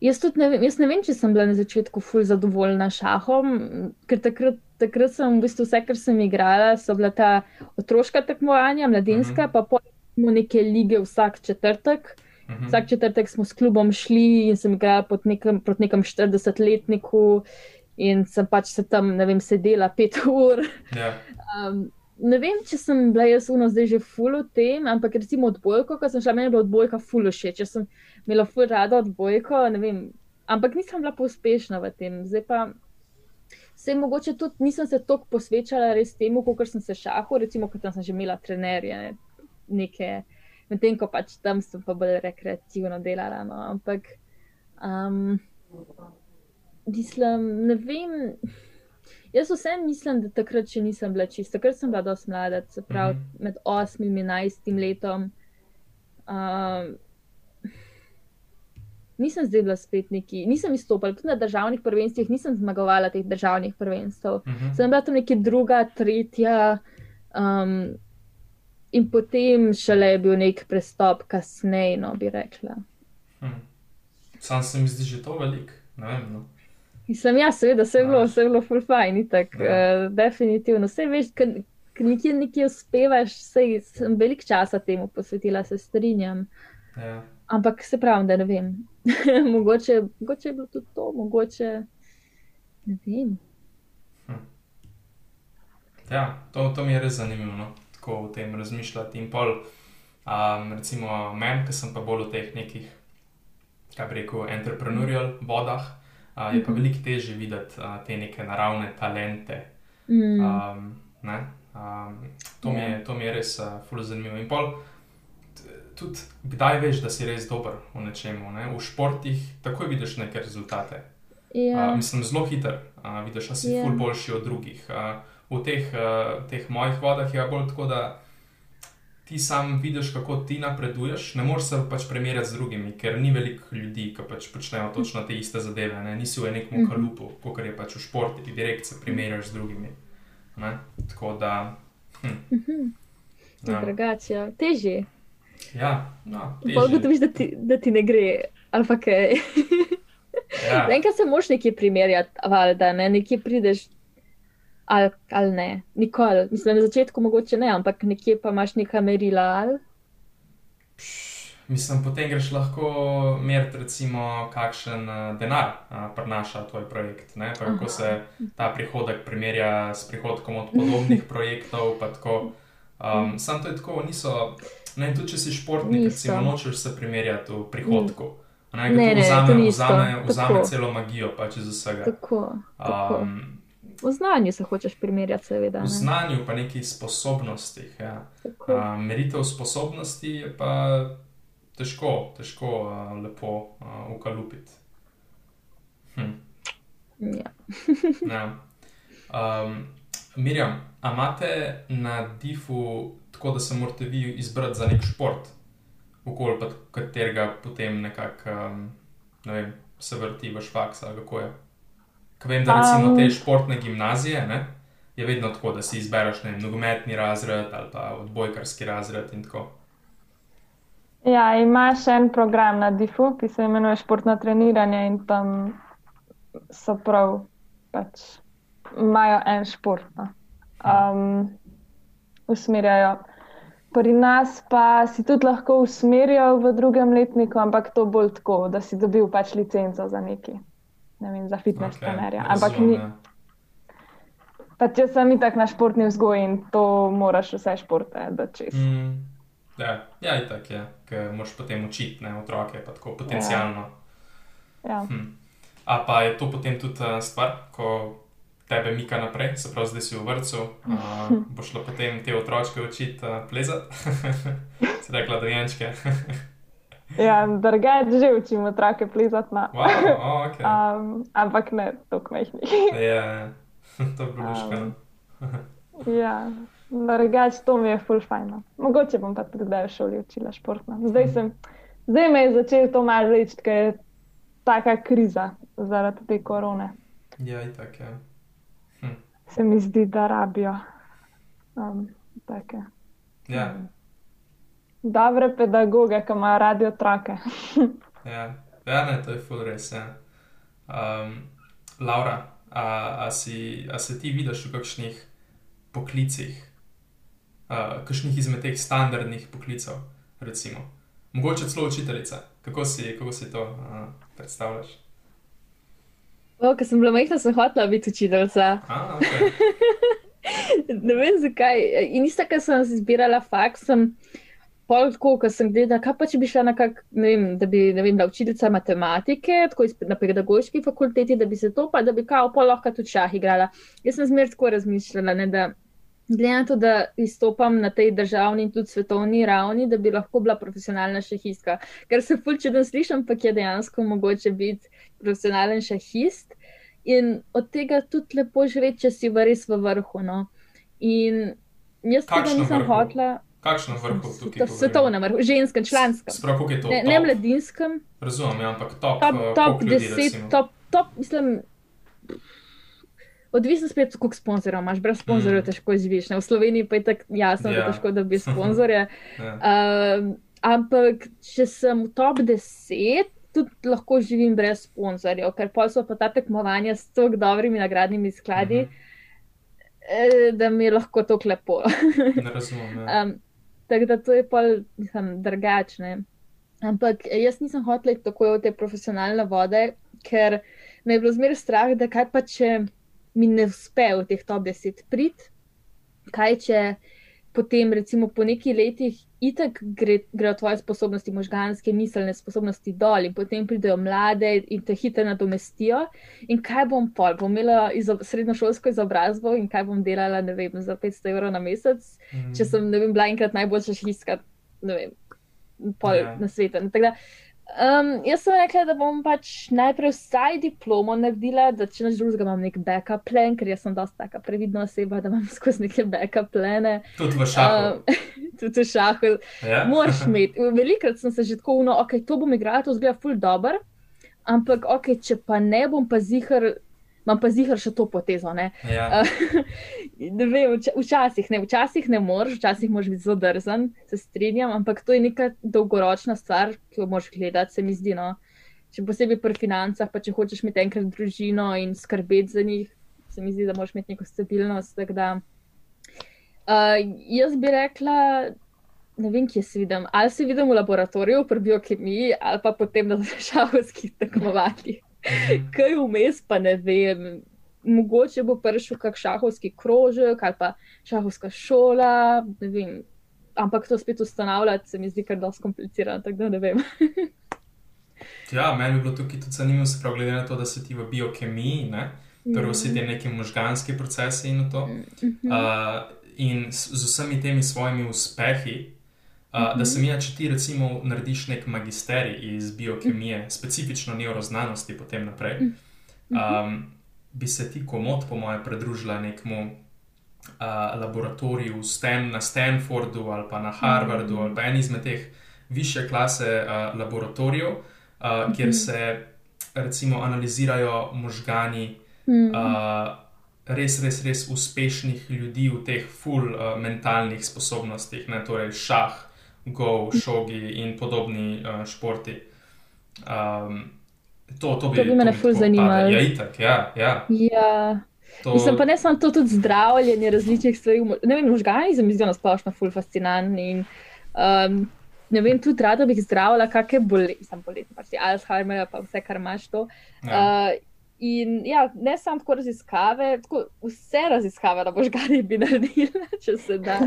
Jaz tudi ne vem, jaz ne vem, če sem bila na začetku ful zadovoljna šahom, ker takrat, takrat sem v bistvu vse, kar sem igrala, so bila ta otroška tekmovanja, mladinska, mm -hmm. pa pojmo neke lige vsak četrtek. Mm -hmm. Vsak četrtek smo s klubom šli in sem igrala proti nekem, nekem 40-letniku, in sem pač se tam, ne vem, sedela pet <laughs> ur. Yeah. Ja. Um, ne vem, če sem bila jaz uno zdaj že full v tem, ampak recimo odbojko, ko sem šla, meni je bila odbojka full všeč, če sem imela full rada odbojko, ne vem, ampak nisem bila uspešna v tem. Zdaj pa. Se mogoče tudi nisem se toliko posvečala res temu, kot sem se šahu, recimo, kot sem že imela trenerje, ne, neke medtem ko pač tam sem pa bolj rekreativno delala. No. Ampak, um, mislim, ne vem. Jaz vsem mislim, da takrat še nisem bila čista, ker sem bila dosti mlada, se pravi mm -hmm. med 8 in 11 letom. Um, nisem zdaj bila spet neki, nisem izstopala tudi na državnih prvenstvih, nisem zmagovala teh državnih prvenstv. Mm -hmm. Sem bila tam neki druga, tretja. Um, in potem šele je bil nek prestop, kasneje, no bi rekla. Hm. Sam se mi zdi že to velik, ne vem. No. Mislim, ja, seveda, vse je bilo, vse je bilo full fine, tako, uh, definitivno. Vse veš, ker nekje nekje uspevaš, sej, sem velik časa temu posvetila, se strinjam. Ja. Ampak se pravim, da ne vem. <laughs> mogoče, mogoče je bilo tudi to, mogoče ne vem. Hm. Ja, to, to mi je res zanimivo. No? tako o tem razmišljati. In pol, um, recimo, meni, ki sem pa bolj v teh nekih, kaj reko, entrepreneurial vodah, uh, je pa veliko težje videti uh, te neke naravne talente. Mm. Um, um, to, mi je, ja. to mi je res uh, zelo zanimivo. In pol, tudi kdaj veš, da si res dober v nečemu, ne? v športih, takoj vidiš neke rezultate. Yeah. Uh, mislim, zelo hiter, uh, vidiš, da si yeah. ful boljši od drugih. Uh, v teh, uh, teh mojih vodah je bolj tako, da ti sam vidiš, kako ti napreduješ. Ne moreš se pač primerjati z drugimi, ker ni veliko ljudi, ki pač počnejo točno te iste zadeve. Ne? Nisi v nekem mhm. kalupu, kot je pač v športu, ti direkt se primerjaš z drugimi. Ne? Tako da. Hm. Mhm. Ja. Drugače, težje. Ja, no, Ugotoviš, da, da ti ne gre, pa kaj. ja. <laughs> Enkrat se moš nekje primerjati, valjda, ne? nekje prideš ali, ali ne. Nikoli, mislim, na začetku mogoče ne, ampak nekje pa imaš neka merila. Ali? Mislim, potem greš lahko meriti, recimo, kakšen uh, denar uh, prinaša tvoj projekt. Pa, kako se ta prihodek primerja s prihodkom od podobnih <laughs> projektov. Um, Sam to je tako, niso. Ne, tudi če si športnik, recimo, nočeš se primerjati v prihodku. Ne, ne, ne, vzame, vzame, vzame celo magijo, pač iz vsega. Tako, tako. Um, V znanju se hočeš primerjati, seveda. Ne? V znanju pa nekih sposobnostih. Ja. Uh, meritev sposobnosti je pa težko, težko uh, lepo uh, ukalupiti. Hm. Ja. <laughs> ja. Um, Mirjam, a imate na difu tako, da se morate vi izbrati za nek šport, okoli pa katerega potem nekako um, ne vem, se vrti vaš faks ali kako je? Ker vem, da recimo te športne gimnazije, ne, je vedno tako, da si izbereš ne nogometni razred ali pa odbojkarski razred in tako. Ja, imaš en program na DIF-u, ki se imenuje športno treniranje in tam so prav, pač imajo en šport. No. Um, usmerjajo. Pri nas pa si tudi lahko usmerjal v drugem letniku, ampak to bolj tako, da si dobil pač licenco za neki, ne vem, za fitness Okej, trenerja. Ampak ni, ja. pač jaz sem itak na športni vzgoji in to moraš vse športe dočez. Mm, ja, ja, itak je, ker moraš potem učiti ne, otroke, pa tako potencialno. Ja. Hm. A pa je to potem tudi uh, stvar, ko tebe mika naprej, se pravi, zdaj si v vrtu, uh, <laughs> boš šlo potem te otročke učiti uh, plezati, <laughs> si rekla dojenčke. <laughs> Ja, drugače že učim otroke plezati na. wow, oh, okay. Um, ampak ne, tako majhni. Je, <laughs> to je bilo luškano. <laughs> ja, drugače to mi je full fajn. no. Mogoče bom pa tudi kdaj v šoli učila športno. Zdaj, sem, zdaj me je začel to malo reči, ker je taka kriza zaradi te korone. Ja, itak je. Se mi zdi, da rabijo um, take Ja, dobre pedagoge, ki imajo radi otroke. <laughs> ja. ja ne, to je full res. Ja. Um, Laura, a, a, si, a se ti vidiš v kakšnih poklicih, uh, kakšnih izmed teh standardnih poklicev, recimo? Mogoče celo učiteljica. Kako si, kako si to uh, predstavljaš? O, ko sem bila majhna, sem hotela biti učiteljica. A, okay. <laughs> Ne vem zakaj. In isto, ko sem si izbirala faks, sem pol tako, ko sem gledala, kaj pa če bi šla na kak, ne vem, da bi, ne vem, bila učiteljica matematike, tako iz- na pedagoški fakulteti, da bi se to pa, da bi kao pol lahko tudi šah igrala. Jaz sem zmer tako razmišljala, ne, da glede na to, da izstopam na tej državni in tudi svetovni ravni, da bi lahko bila profesionalna šahistka. Ker se ful čudno slišim, ampak je dejansko mogoče biti profesionalen šahist. In od tega tudi lepo živeti, če si v res v vrhu. No. In jaz tega Kakšno nisem vrhu? hotela. Kakšno vrhu tukaj? Svetovnem vrhu, ženskem, članskem. Sprav, koliko je to? Ne, ne top? mladinskem, Razumem, ja, ampak top, top, uh, top ljudi, 10, recimo? top, top, mislim. Odvisno spet, koliko sponzorjev imaš, brez sponzorjev Mm. težko izživiš. ne. V Sloveniji pa je tako jasno, da Ja. je težko, da bi <laughs> sponzorje. Ja. Um, ampak, če sem v top 10, tudi lahko živim brez sponzorjev, ker pa so pa ta tekmovanja s tako dobrimi nagradnimi skladi, Mhm. eh, da mi je lahko to lepo. Ne razumem. Ja. Um, <laughs> tako da to je pa drugačne. Ampak eh, jaz nisem hotel iti tako v te profesionalne vode, ker me je bilo zmeraj strah, da kaj pa če mi ne uspe v teh top 10 prid, kaj če potem recimo po nekaj letih itak gre, grejo tvoje sposobnosti, možganske, miselne sposobnosti dol in potem pridejo mlade in te hitro nadomestijo. In kaj bom pol? Bom imela izo, srednjošolsko izobrazbo in kaj bom delala, ne vem, za 500 evrov na mesec, Mhm. če sem, ne vem, bila enkrat najboljša šistka, ne vem, pol Ja. yeah. na svetu. Tako da, Um, jaz sem rekla, da bom pač najprej vsaj diplomo naredila, da če nič drugega imam nek backup plan, ker jaz sem dosta taka previdna oseba, da imam <laughs> skozi neke backup plane. Tudi v šahu. Um, <laughs> tudi v šahu. ja? Moraš imeti. Velikrat sem se že tako uno, ok, to bom igrala, to zgleda ful dobr, ampak ok, če pa ne bom pa zihar, imam pa zihar še to potezo, ne. Ja. <laughs> ne vem, vča- včasih ne, včasih ne moreš, včasih moraš biti zelo drzen, se strinjam, ampak to je neka dolgoročna stvar, ki jo moraš gledati, se mi zdi. No. Še posebej pri financah, pa če hočeš imeti enkrat družino in skrbeti za njih, se mi zdi, da moraš imeti neko stabilnost. Da, uh, jaz bi rekla, ne vem, kje se vidim. Ali se vidim v laboratoriju, pri biokemiji, ali pa potem na <laughs> šahovskih tekmovanjih. Mhm. Kaj vmes, pa ne vem. Mogoče bo prišel kak šahovski krožek ali pa šahovska šola, ne vem. Ampak to spet ustanavljati se mi zdi kar dosti komplicirano, tako da ne vem. <laughs> Ja, meni bi bilo tukaj tudi zanimivo, se pravi, glede na to, da si ti v biokemiji, ne? torej vsi ti neki možganski procesi in to. Mhm. Uh, in s, z vsemi temi svojimi uspehi, uh, da se mi, če ti recimo narediš nek magisterij iz biokemije, specifično neuroznanosti, potem naprej, um, bi se ti komod, po mojem, pridružila nekmu uh, laboratorij Stan, na Stanfordu ali pa na Harvardu ali pa en izmed teh više klase uh, laboratorijev, uh, kjer se recimo analizirajo možgani. Uh, Res, res, res uspešnih ljudi v teh full uh, mentalnih sposobnostih, ne, torej šah, go, šogi in podobni uh, športi. Um, to, to bi, to bi me ful zanimalo. Ja, itak, ja. ja. ja. To... Mislim pa ne samo to, tudi zdravljenje različnih stvari. Ne vem, možgani se mi zdijo nasplošno ful fascinantni. In, um, ne vem, tudi rada bi zdravila, kakšne bolezni, sem bolezni, pa si Alzheimer, pa vse, kar imaš to. Ja. Uh, In ja, ne samo tako raziskave, tako vse raziskave na možgani bi naredili, <laughs> če se da.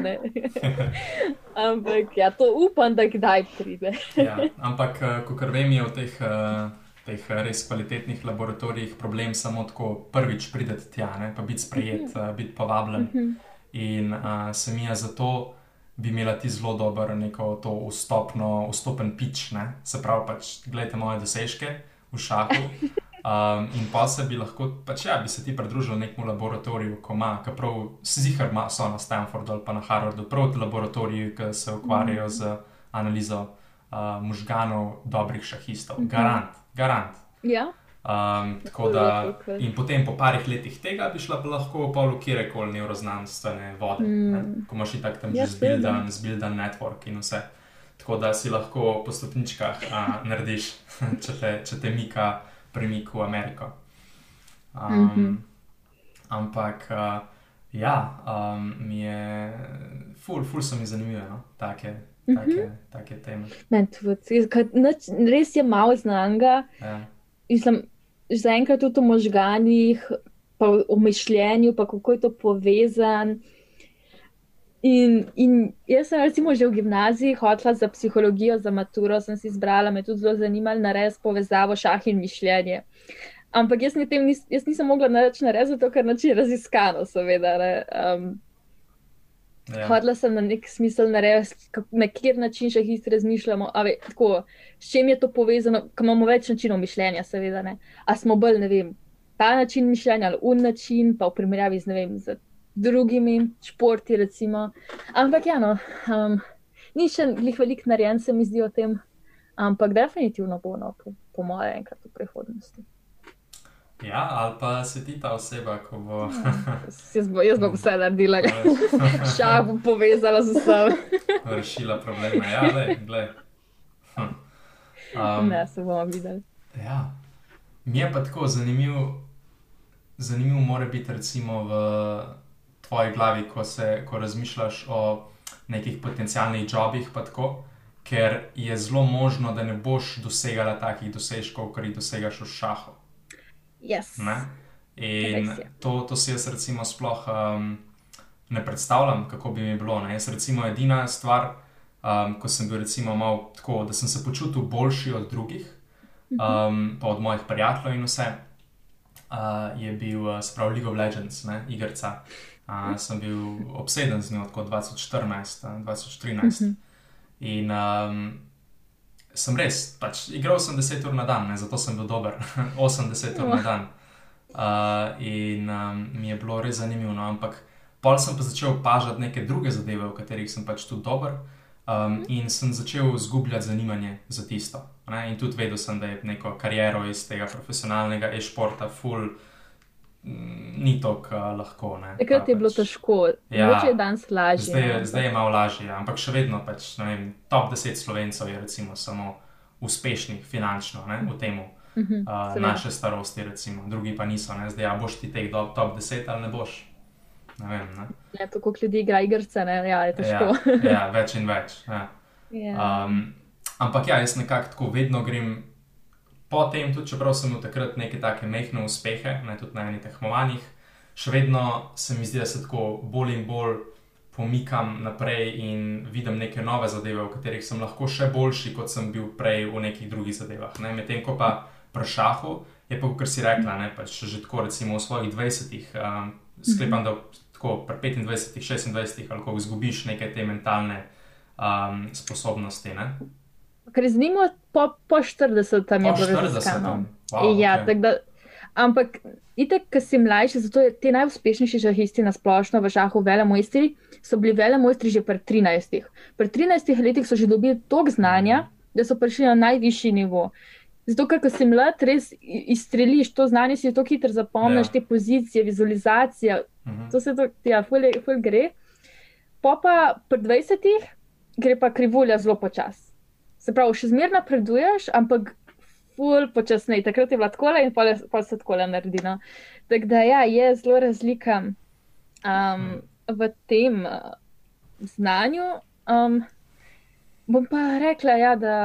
<laughs> ampak ja, to upam, da kdaj pride. ja, ampak, eh, kot vem, je v teh. Uh teh res kvalitetnih laboratorijih problem samo tako prvič prideti tja, ne, pa biti sprejet, uh -huh. biti povabljen. Uh -huh. In uh, se mi je zato bi imela ti zelo dober neko to vstopno, vstopen pič, ne? se pravi, pač gledajte moje dosežke v šahu. <laughs> Um, in pa se bi lahko, pač ja, bi se ti pridružil nekemu laboratoriju, ko ima, ki prav zihar ima, so na Stanfordu ali pa na Harvardu, prav ti laboratoriji, ki se ukvarjajo z analizo uh, možganov dobrih šahistov. Garant garant. Ja. Um, da, in potem, po parih letih tega, bi šla lahko v polu kjerkoli neuroznanstvene vode, mm. ko imaš tako tam ja, že zbildan, zbildan network in vse. Tako da si lahko po stopničkah a, narediš, <laughs> če te, če te mika premik v Ameriko. Um, mm -hmm. Ampak, uh, ja, um, mi je, ful, ful so mi zanimive, no? take, take, mm -hmm. take teme. Res je malo znanga. Ja. Zaenkrat tudi o možganjih, pa o mišljenju, pa kako je to povezano. In, in jaz sem recimo že v gimnaziji hodila za psihologijo, za maturo, sem si izbrala, me tudi zelo zanimalo narediti povezavo šah in mišljenje. Ampak jaz, nis, jaz nisem mogla narediti, zato ker način raziskano, seveda. Um, Ja. Hodila sem na nek smisel, na kjer način še hitro razmišljamo. Ve, tako, s čim je to povezano, ker imamo več načinov mišljenja, seveda. Ne? A smo bolj, ne vem, ta način mišljenja ali un način, pa v primerjavi z, vem, z drugimi športi. Recimo. Ampak, ja, no, um, ni še njih veliko narejen, se mi zdi o tem, ampak definitivno bo, no, po, po mojem, enkrat v prihodnosti. Ja, ali pa se ti ta oseba, ko bo. jaz, bo jaz bom vse naredila, <laughs> <laughs> šah bom povezala z vsem. <laughs> Rešila probleme, ja, le, le. Hm. Um, ne, se bomo videli. Ja, mi je pa tako zanimivo, zanimivo mora biti recimo v tvoji glavi, ko, se, ko razmišljaš o nekih potencijalnih jobih, pa tako. Ker je zelo možno, da ne boš dosegala takih dosežkov, kar jih dosegaš v šahu. Yes. In to, to si jaz recimo sploh um, ne predstavljam, kako bi mi bilo. Ne? Jaz recimo edina stvar, um, ko sem bil recimo malo tako, da sem se počutil boljši od drugih, mhm. um, pa od mojih prijateljev in vse, uh, je bil uh, sprav League of Legends, ne? igrica. Uh, sem bil obseden z njo od 2014, 2013. Mhm. In um, sem res, pač igral sem 10 ur na dan, ne, zato sem bil dober, <laughs> 80 ur na dan. Uh, in um, mi je bilo res zanimivo, no, ampak pol sem pa začel opažati neke druge zadeve, v katerih sem pač tudi dober. Um, in sem začel izgubljati zanimanje za tisto. Ne? In tudi vedel sem, da je neko kariero iz tega profesionalnega e-športa, full ni tako uh, lahko. Takrat je bilo pač, težko, ja, je danes lažje. Zdaj, je, zdaj je malo lažje, ampak še vedno pač, vem, top 10 slovencev je recimo, samo uspešnih finančno ne, v tem. Uh -huh, uh, naše starosti, recimo. drugi pa niso, ne? zdaj ja, boš ti teh top 10 ali ne boš. Ne vem, ne? Ja, tako kot ljudi igra igrice, ne ja, je težko. ja, ja, <laughs> več in več. Ja. Yeah. Ja. Um, ampak ja, jaz nekako tako vedno grem potem, tudi čeprav sem imel takrat neke take mehke uspehe, ne tudi na enih tekmovanjih, še vedno se mi zdi, da se tako bolj in bolj pomikam naprej in vidim neke nove zadeve, v katerih sem lahko še boljši, kot sem bil prej v nekih drugih zadevah. Medtem ko pa pri šahu je pa, kar si rekla, ne, pač že tako recimo v svojih 20-ih, um, sklepam, da tako pri 25-ih, 26-ih, ali ko izgubiš neke te mentalne um, sposobnosti. Ne. Ker z njim po, po 40 tam je bilo raziskano. Wow, ja, okay. da, Ampak, itek, ki si mlajši, zato te najuspešnejši šahisti na splošno v šahu velemojstri, so bili velemojstri že pred 13. Pred 13 letih so že dobili toliko znanja, da so prišli na najvišji nivo. Zato, ker si mlad, res izstreliš to znanje, si to hitro zapomniš, ja. te pozicije, vizualizacija, uh -huh. to se to, ja, ful, ful gre. Pa pa pred 20 gre pa krivulja zelo počasi. Se pravi, še zmeraj napreduješ, ampak ful počasneje. Takrat je bila tako in pa, pa se tako naredi. No. Tako da ja, je zelo razlika um, v tem uh, znanju. Um, bom pa rekla, ja, da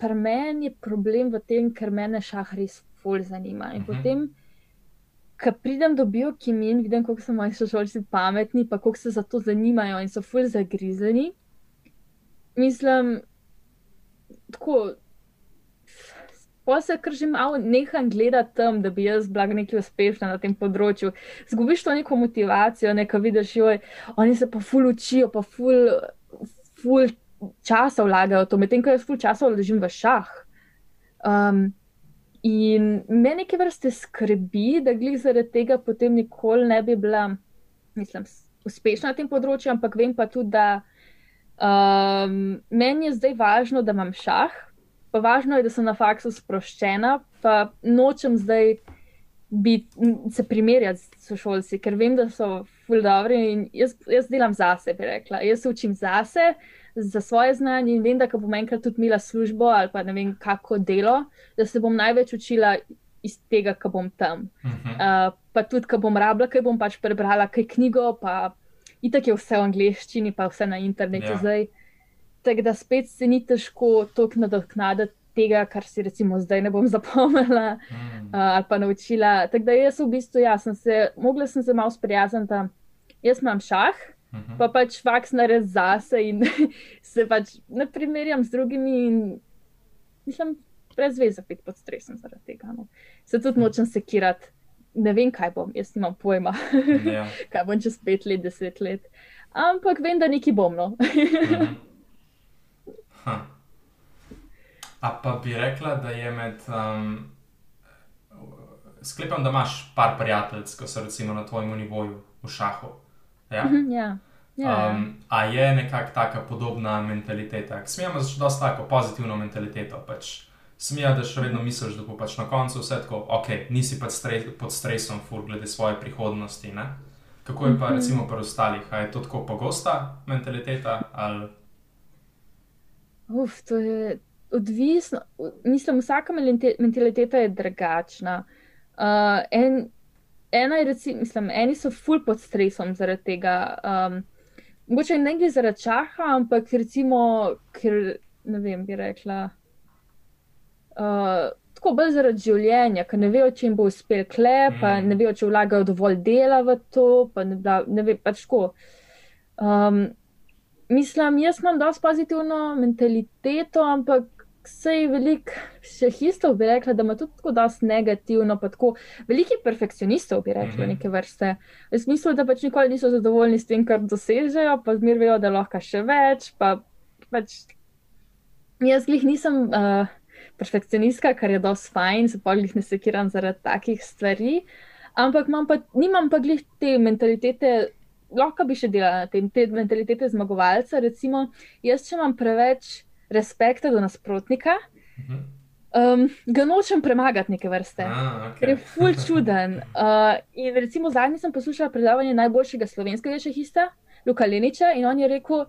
pri meni je problem v tem, ker me šah res ful zanima. In uh. -huh. potem. Ko pridem do biokemije in vidim, kako so moji sošolci pametni, pa kako se za to zanimajo in so fulj zagrizeni, mislim, tako, pa se kar že malo neham gledati tam, da bi jaz bila nekaj uspešna na tem področju. Zgubiš to neko motivacijo, nekaj vidiš, joj, oni se pa ful učijo, pa ful, ful časa vlagajo to, medtem ko jaz ful časa vložim v šah. Um, in me neke vrste skrbi, da glih zaradi tega potem nikoli ne bi bila, mislim, uspešna na tem področju, ampak vem pa tudi, da um, meni je zdaj važno, da imam šah, pa važno je, da sem na faksu sproščena, pa nočem zdaj biti, se primerjati s sošolci, ker vem, da so ful dobri in jaz, jaz delam zase, bi rekla. Jaz učim zase, za svoje znanje in vem, da bom enkrat tudi imela službo ali pa ne vem, kako delo, da se bom največ učila iz tega, kar bom tam. Uh -huh. uh, pa tudi, kar bom rabila, kaj bom pač prebrala, kaj knjigo, pa itak je vse v angleščini, pa vse na internetu ja. zdaj. Tako da spet se ni težko toliko nadoknaditi tega, kar si recimo zdaj ne bom <laughs> zapomnila mm. uh, ali pa naučila. Tako da jaz v bistvu, ja, sem se, mogla sem se malo sprijazniti, jaz imam šah, mm -hmm. pa pač faks nared zase in <laughs> se pač ne primerjam z drugimi in mislim, brez veze biti pod stresom zaradi tega. No. Se tudi mm. nočem sekirati. Ne vem, kaj bom, jaz nimam pojma, ja. <laughs> kaj bom čez pet let, deset let. Ampak vem, da neki bom. No. <laughs> mm -hmm. A pa bi rekla, da je med. Um, sklepam, da imaš par prijateljev, ki so recimo na tvojem nivoju v šahu. Ja. Mhm, ja. Ja. Um, a je nekakšna taka podobna mentaliteta? Smijamo začeti dosta tako pozitivno mentaliteto. Pač Smija, da še vedno misliš, da bo pač na koncu vse tako, ok, nisi pa stres, pod stresom, fur, glede svoje prihodnosti. Ne? Kako je pa mhm. recimo pri ostalih? A je to tako pogosta mentaliteta? Ali... Uf, to je odvisno, mislim, vsaka mentaliteta je drugačna. Uh, en, ena je, recimo, mislim, eni so ful pod stresom zaradi tega. Um, mogoče ne gre zaradi čaha, ampak recimo, ker ne vem, bi rekla. Uh, tako bolj zaradi življenja, ker ne vejo, če jim bo uspel klep, mm. ne vejo, če vlagajo dovolj dela v to, pa ne, ne ve, pač tako. Um, mislim, jaz imam dosti pozitivno mentaliteto, ampak Sej veliko šahistov bi rekla, da ima tudi tako dosti negativno, pa tako veliko perfekcionistov bi rekla mhm. neke vrste. V smislu, da pač nikoli niso zadovoljni s tem, kar dosežejo, pa zmer vejo, da lahko še več. Pa, pač, jaz glih nisem uh, perfekcionistka, kar je dosti fajn, se pa glih ne sekiram zaradi takih stvari, ampak pa, nimam pa glih te mentalitete. Lahko bi še delala na tem, te mentalitete zmagovalca. Recimo, jaz, če imam preveč respekta do nasprotnika, um, ga nočem premagati neke vrste, ah, okay. ker je ful čuden. <laughs> Uh, in recimo zadnji sem poslušala predavanje najboljšega slovenskega šahista, Luka Leniča, in on je rekel.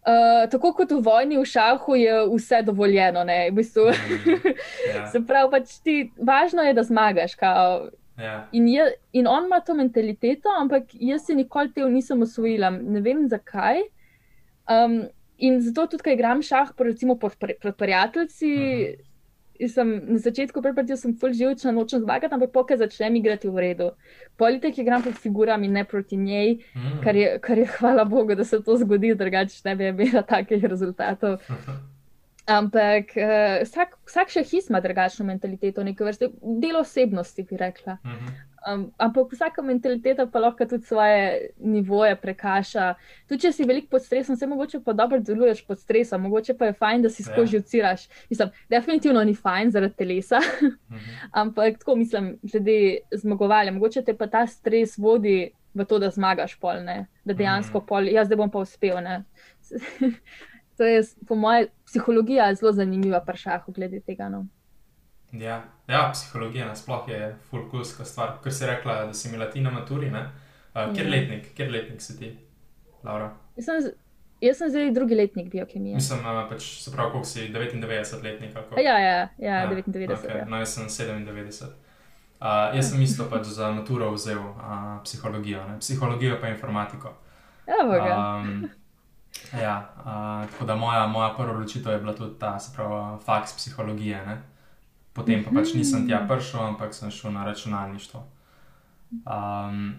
Uh, tako kot v vojni, v šahu je vse dovoljeno. V bistvu. mm. <laughs> Ja. Se pravi, pač ti, važno je, da zmagaš. Yeah. Ja. In, je, in on ima to mentaliteto, ampak jaz se nikoli tega nisem usvojila. Ne vem zakaj. Um, In zato tudi, ko igram šah, recimo pod prijatelji, mhm. Sem na začetku preprati, sem full živčna, nočem zmagati, ampak pokaj začnem igrati v redu. Politik igram pod figurami, ne proti njej, mm. kar, je, kar je hvala Bogu, da se to zgodi, drugače ne bi imela takih rezultatov. Ampak uh, vsak, vsak šahist ima drugačno mentaliteto, neko vrste del osebnosti, bi rekla. Mm -hmm. Um, ampak vsaka mentaliteta pa lahko tudi svoje nivoje prekaša. Tudi če si veliko pod stresom, se mogoče pa dobro deluješ pod stresom, mogoče pa je fajn, da si Ja. skozi uciraš. Mislim, definitivno ni fajn zaradi telesa, Mhm. <laughs> ampak tako mislim, glede zmagovalja. Mogoče te pa ta stres vodi v to, da zmagaš pol, ne? da dejansko Mhm. pol, jaz zdaj bom pa uspel. <laughs> To je, po mojem, psihologija zelo zanimiva pri šahu glede tega. No. Ja, ja, psihologija nasploh je fulkulska stvar. Ker si rekla, da si imela ti na maturi, ne? Uh, kjer Ja. letnik, kjer letnik si ti, Laura? Jaz sem, jaz sem zdaj drugi letnik biokemije. Mislim, uh, pač, se pravi, koliko si 99 letnik ali A kako? Ja, ja, ja, 99. Okay. Ja. No, jaz sem 97. Uh, jaz sem isto pač za maturo vzel uh, psihologijo, ne? psihologijo pa informatiko. Evo ga. Um, ja, uh, tako da moja, moja prva odločitev je bila tudi ta, se pravi, faks psihologije. Ne? Potem pa pač nisem tja prišel, ampak sem šel na računalništvo. Um,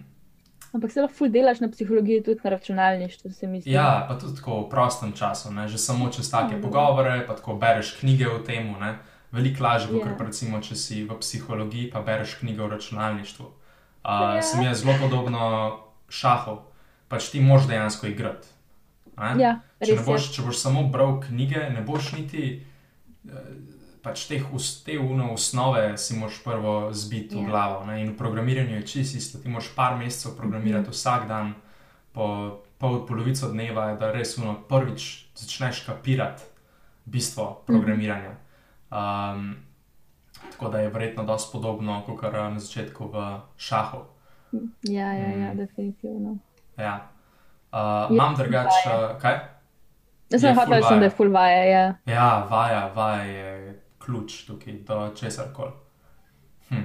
Ampak se lahko ful delaš na psihologiji, tudi na računalništvu, se mi zdi. ja, pa tudi tako v prostem času, ne? že samo čez take Mhm. pogovore, pa tako bereš knjige o tem. Veliko lažje, kot Ja. recimo, če si v psihologiji, pa bereš knjige o računalništvu. Uh, Ja. Se mi je zelo podobno šahu, pač ti moš dejansko igrati. ne? Ja, Če, boš, če boš samo bral knjige, ne boš niti eh, pač teh te uno osnove si moš prvo zbiti v Ja. glavo. Ne? In v programiranju je čisto isto. Ti moš par mesecev programirati Mhm. vsak dan, po pol, polovico dneva, da res uno prvič začneš kapirati bistvo programiranja. Um, tako da je verjetno dosti podobno kot na začetku v šahu. Ja, ja, ja, Mm. definitivno. Ja. Uh, imam drugače, uh, kaj? Jaz sem hotel, sem, vaja. da je full vaja. Ja. Ja, vaja, vaja je ključ tukaj do česar koli. Hm.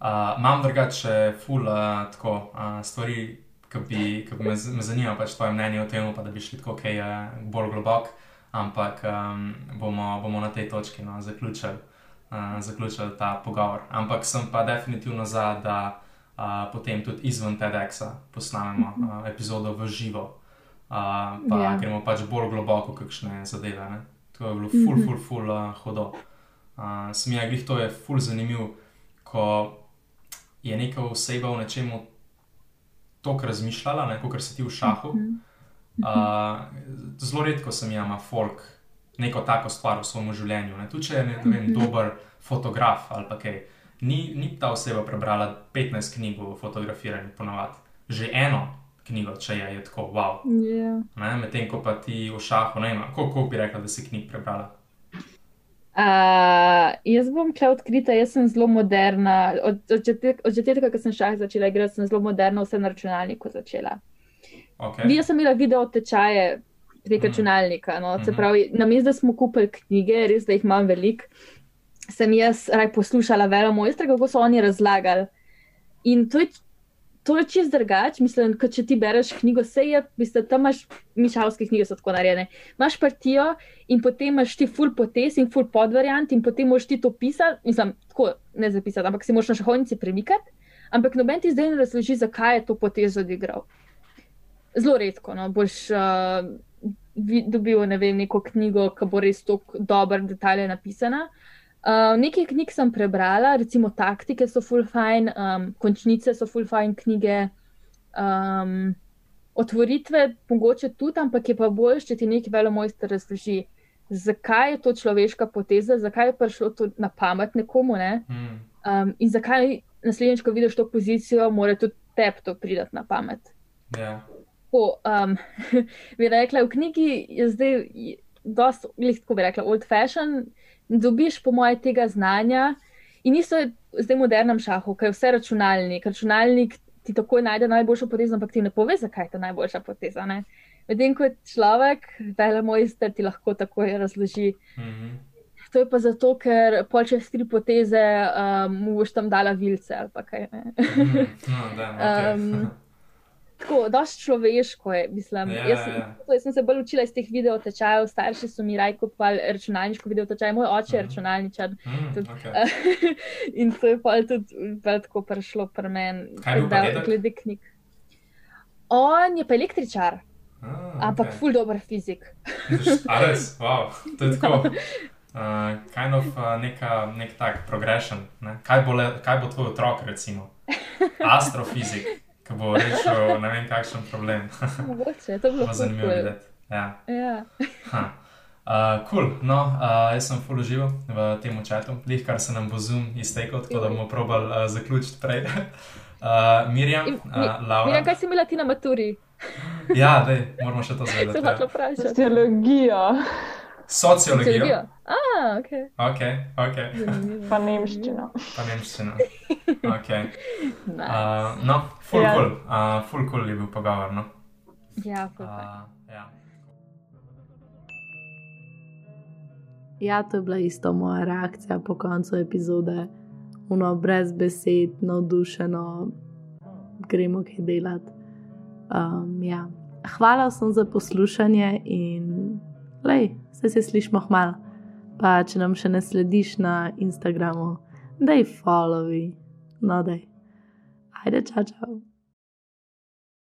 Uh, imam drugače ful uh, tako uh, stvari, ki bi, ki bi me, me zanimalo, pač tvoje mnenje o tem, pa da bi šli tako kaj uh, bolj globok, ampak um, bomo, bomo na tej točki no, zaključili, uh, zaključili ta pogovor. Ampak sem pa definitivno za, da uh, potem tudi izven TEDxa posnamemo uh, epizodo v živo, uh, pa Ja. ja. gremo pač bolj globoko, kakšne zadeve. Ne? To je bilo ful, Mhm. ful, ful uh, hudo. Uh, Smija, glih to je ful zanimiv, ko je neka oseba v nečemu tako razmišljala, kot se ti v šahu. Mhm. Uh, zelo redko sem jama folk neko tako stvar v svojem življenju. Ne? Tudi če je ne, vem, dober fotograf ali pa kaj. Ni, ni ta oseba prebrala 15 knjig o fotografiranju, ponovadi. Že eno knjigo, če je, je tako wow. Ja. Ne? Medtem ko pa ti v šahu, ne vem, koliko bi rekla, da si knjig prebrala. Uh, jaz bom kle odkrita, jaz sem zelo moderna. Od, od, začetek, od začetka, ko sem šah začela igrati, sem zelo moderna, vse na računalniku začela. Okay. Jaz sem imela video tečaje prek Mhm. računalnika. No? Se Mhm. pravi, namesto da smo kupili knjige, res da jih imam veliko, sem jaz raj poslušala velo mojstra, kako so oni razlagali. In to je, to je čist drugače, mislim, kot če ti bereš knjigo, vse je, mislim, tam imaš, mišavske knjige so tako narejene. Imaš partijo in potem imaš ti full potes in full podvariant in potem moš ti to pisati, mislim, tako ne zapisati, ampak si moš na šahovnici premikati, ampak noben ti zdaj ne razloži, zakaj je to potezo odigral. Zelo redko, no, boš uh, dobil ne vem, neko knjigo, ki bo res tako dobro, detajle napisana. Uh, nekaj knjig sem prebrala, recimo taktike so full fine, um, končnice so full fine knjige, um, otvoritve mogoče tudi, ampak je pa bolj, če ti neki velomojster razloži, zakaj je to človeška poteza, zakaj je prišlo to na pamet nekomu ne? Um, in zakaj naslednjič, ko vidiš to pozicijo, mora tudi tebi to pridati na pamet. Ja. Tako, um, <laughs> bi rekla, v knjigi je zdaj dosti, glih, tako bi rekla, old fashion, ne dobiš po moje tega znanja in isto je zdaj v modernem šahu, ker je vse računalnik. Računalnik ti takoj najde najboljšo potezo, ampak ti ne pove, zakaj je ta najboljša poteza. Ne? Medtem ko človek, vele mojster, ti lahko takoj razloži. Mhm. To je pa zato, ker pol čez tri poteze um, mu boš tam dala vilce ali kaj. Ne? Mhm. No, da, okay. <laughs> Um, Tako, dosti človeško je, mislim. Ja, jaz, ja, to, jaz sem se bolj učila iz teh videotečajev, starši so mi raj kupali računalniško videotečaj, moj oče je Mhm. računalničar. Mm, tudi, okay. <laughs> In to je pa tudi tako prišlo pri meni, glede knjig. On je pa električar, Ah, ampak okay. ful dober fizik. A res, wow, to je tako. <laughs> Uh, kind of uh, neka, nek tak progression. Ne? Kaj, bo le, kaj bo tvoj otrok, recimo? astrofizik, ki bo rešil ne vem kakšen problem. <laughs> Mogoče, to Bo zanimivo videti. Ja. Ja. Ha. Uh, cool. no, uh, jaz sem full užival v tem čatu, lih kar se nam bo zoom iztekel, tako da bomo probali uh, zaključiti prej. <laughs> Uh, Mirjam, uh, Laura. Mira, kaj si imela ti na maturi? Ja, dej, moramo še to <laughs> Se zvedeti. hočela Ja. vprašati. Sociologijo, Sociologijo. Sociologijo. A, ok. Ok, ok. Zanimivo. pa nemščino. Pa nemščina. <laughs> Okay. Nice. Uh, no, full Ja. cool. Uh, full cool je bil pogovor. No? Ja, ful fajn. Uh, ja. Ja, to je bila isto moja reakcija po koncu epizode. Uno, brez besed, navdušeno, gremo kaj delati. Um, ja. Hvala vsem za poslušanje in lej, se se slišmo hmal. Pa če nam še ne slediš na Instagramu, daj followi, no daj. Ajde, čau, čau.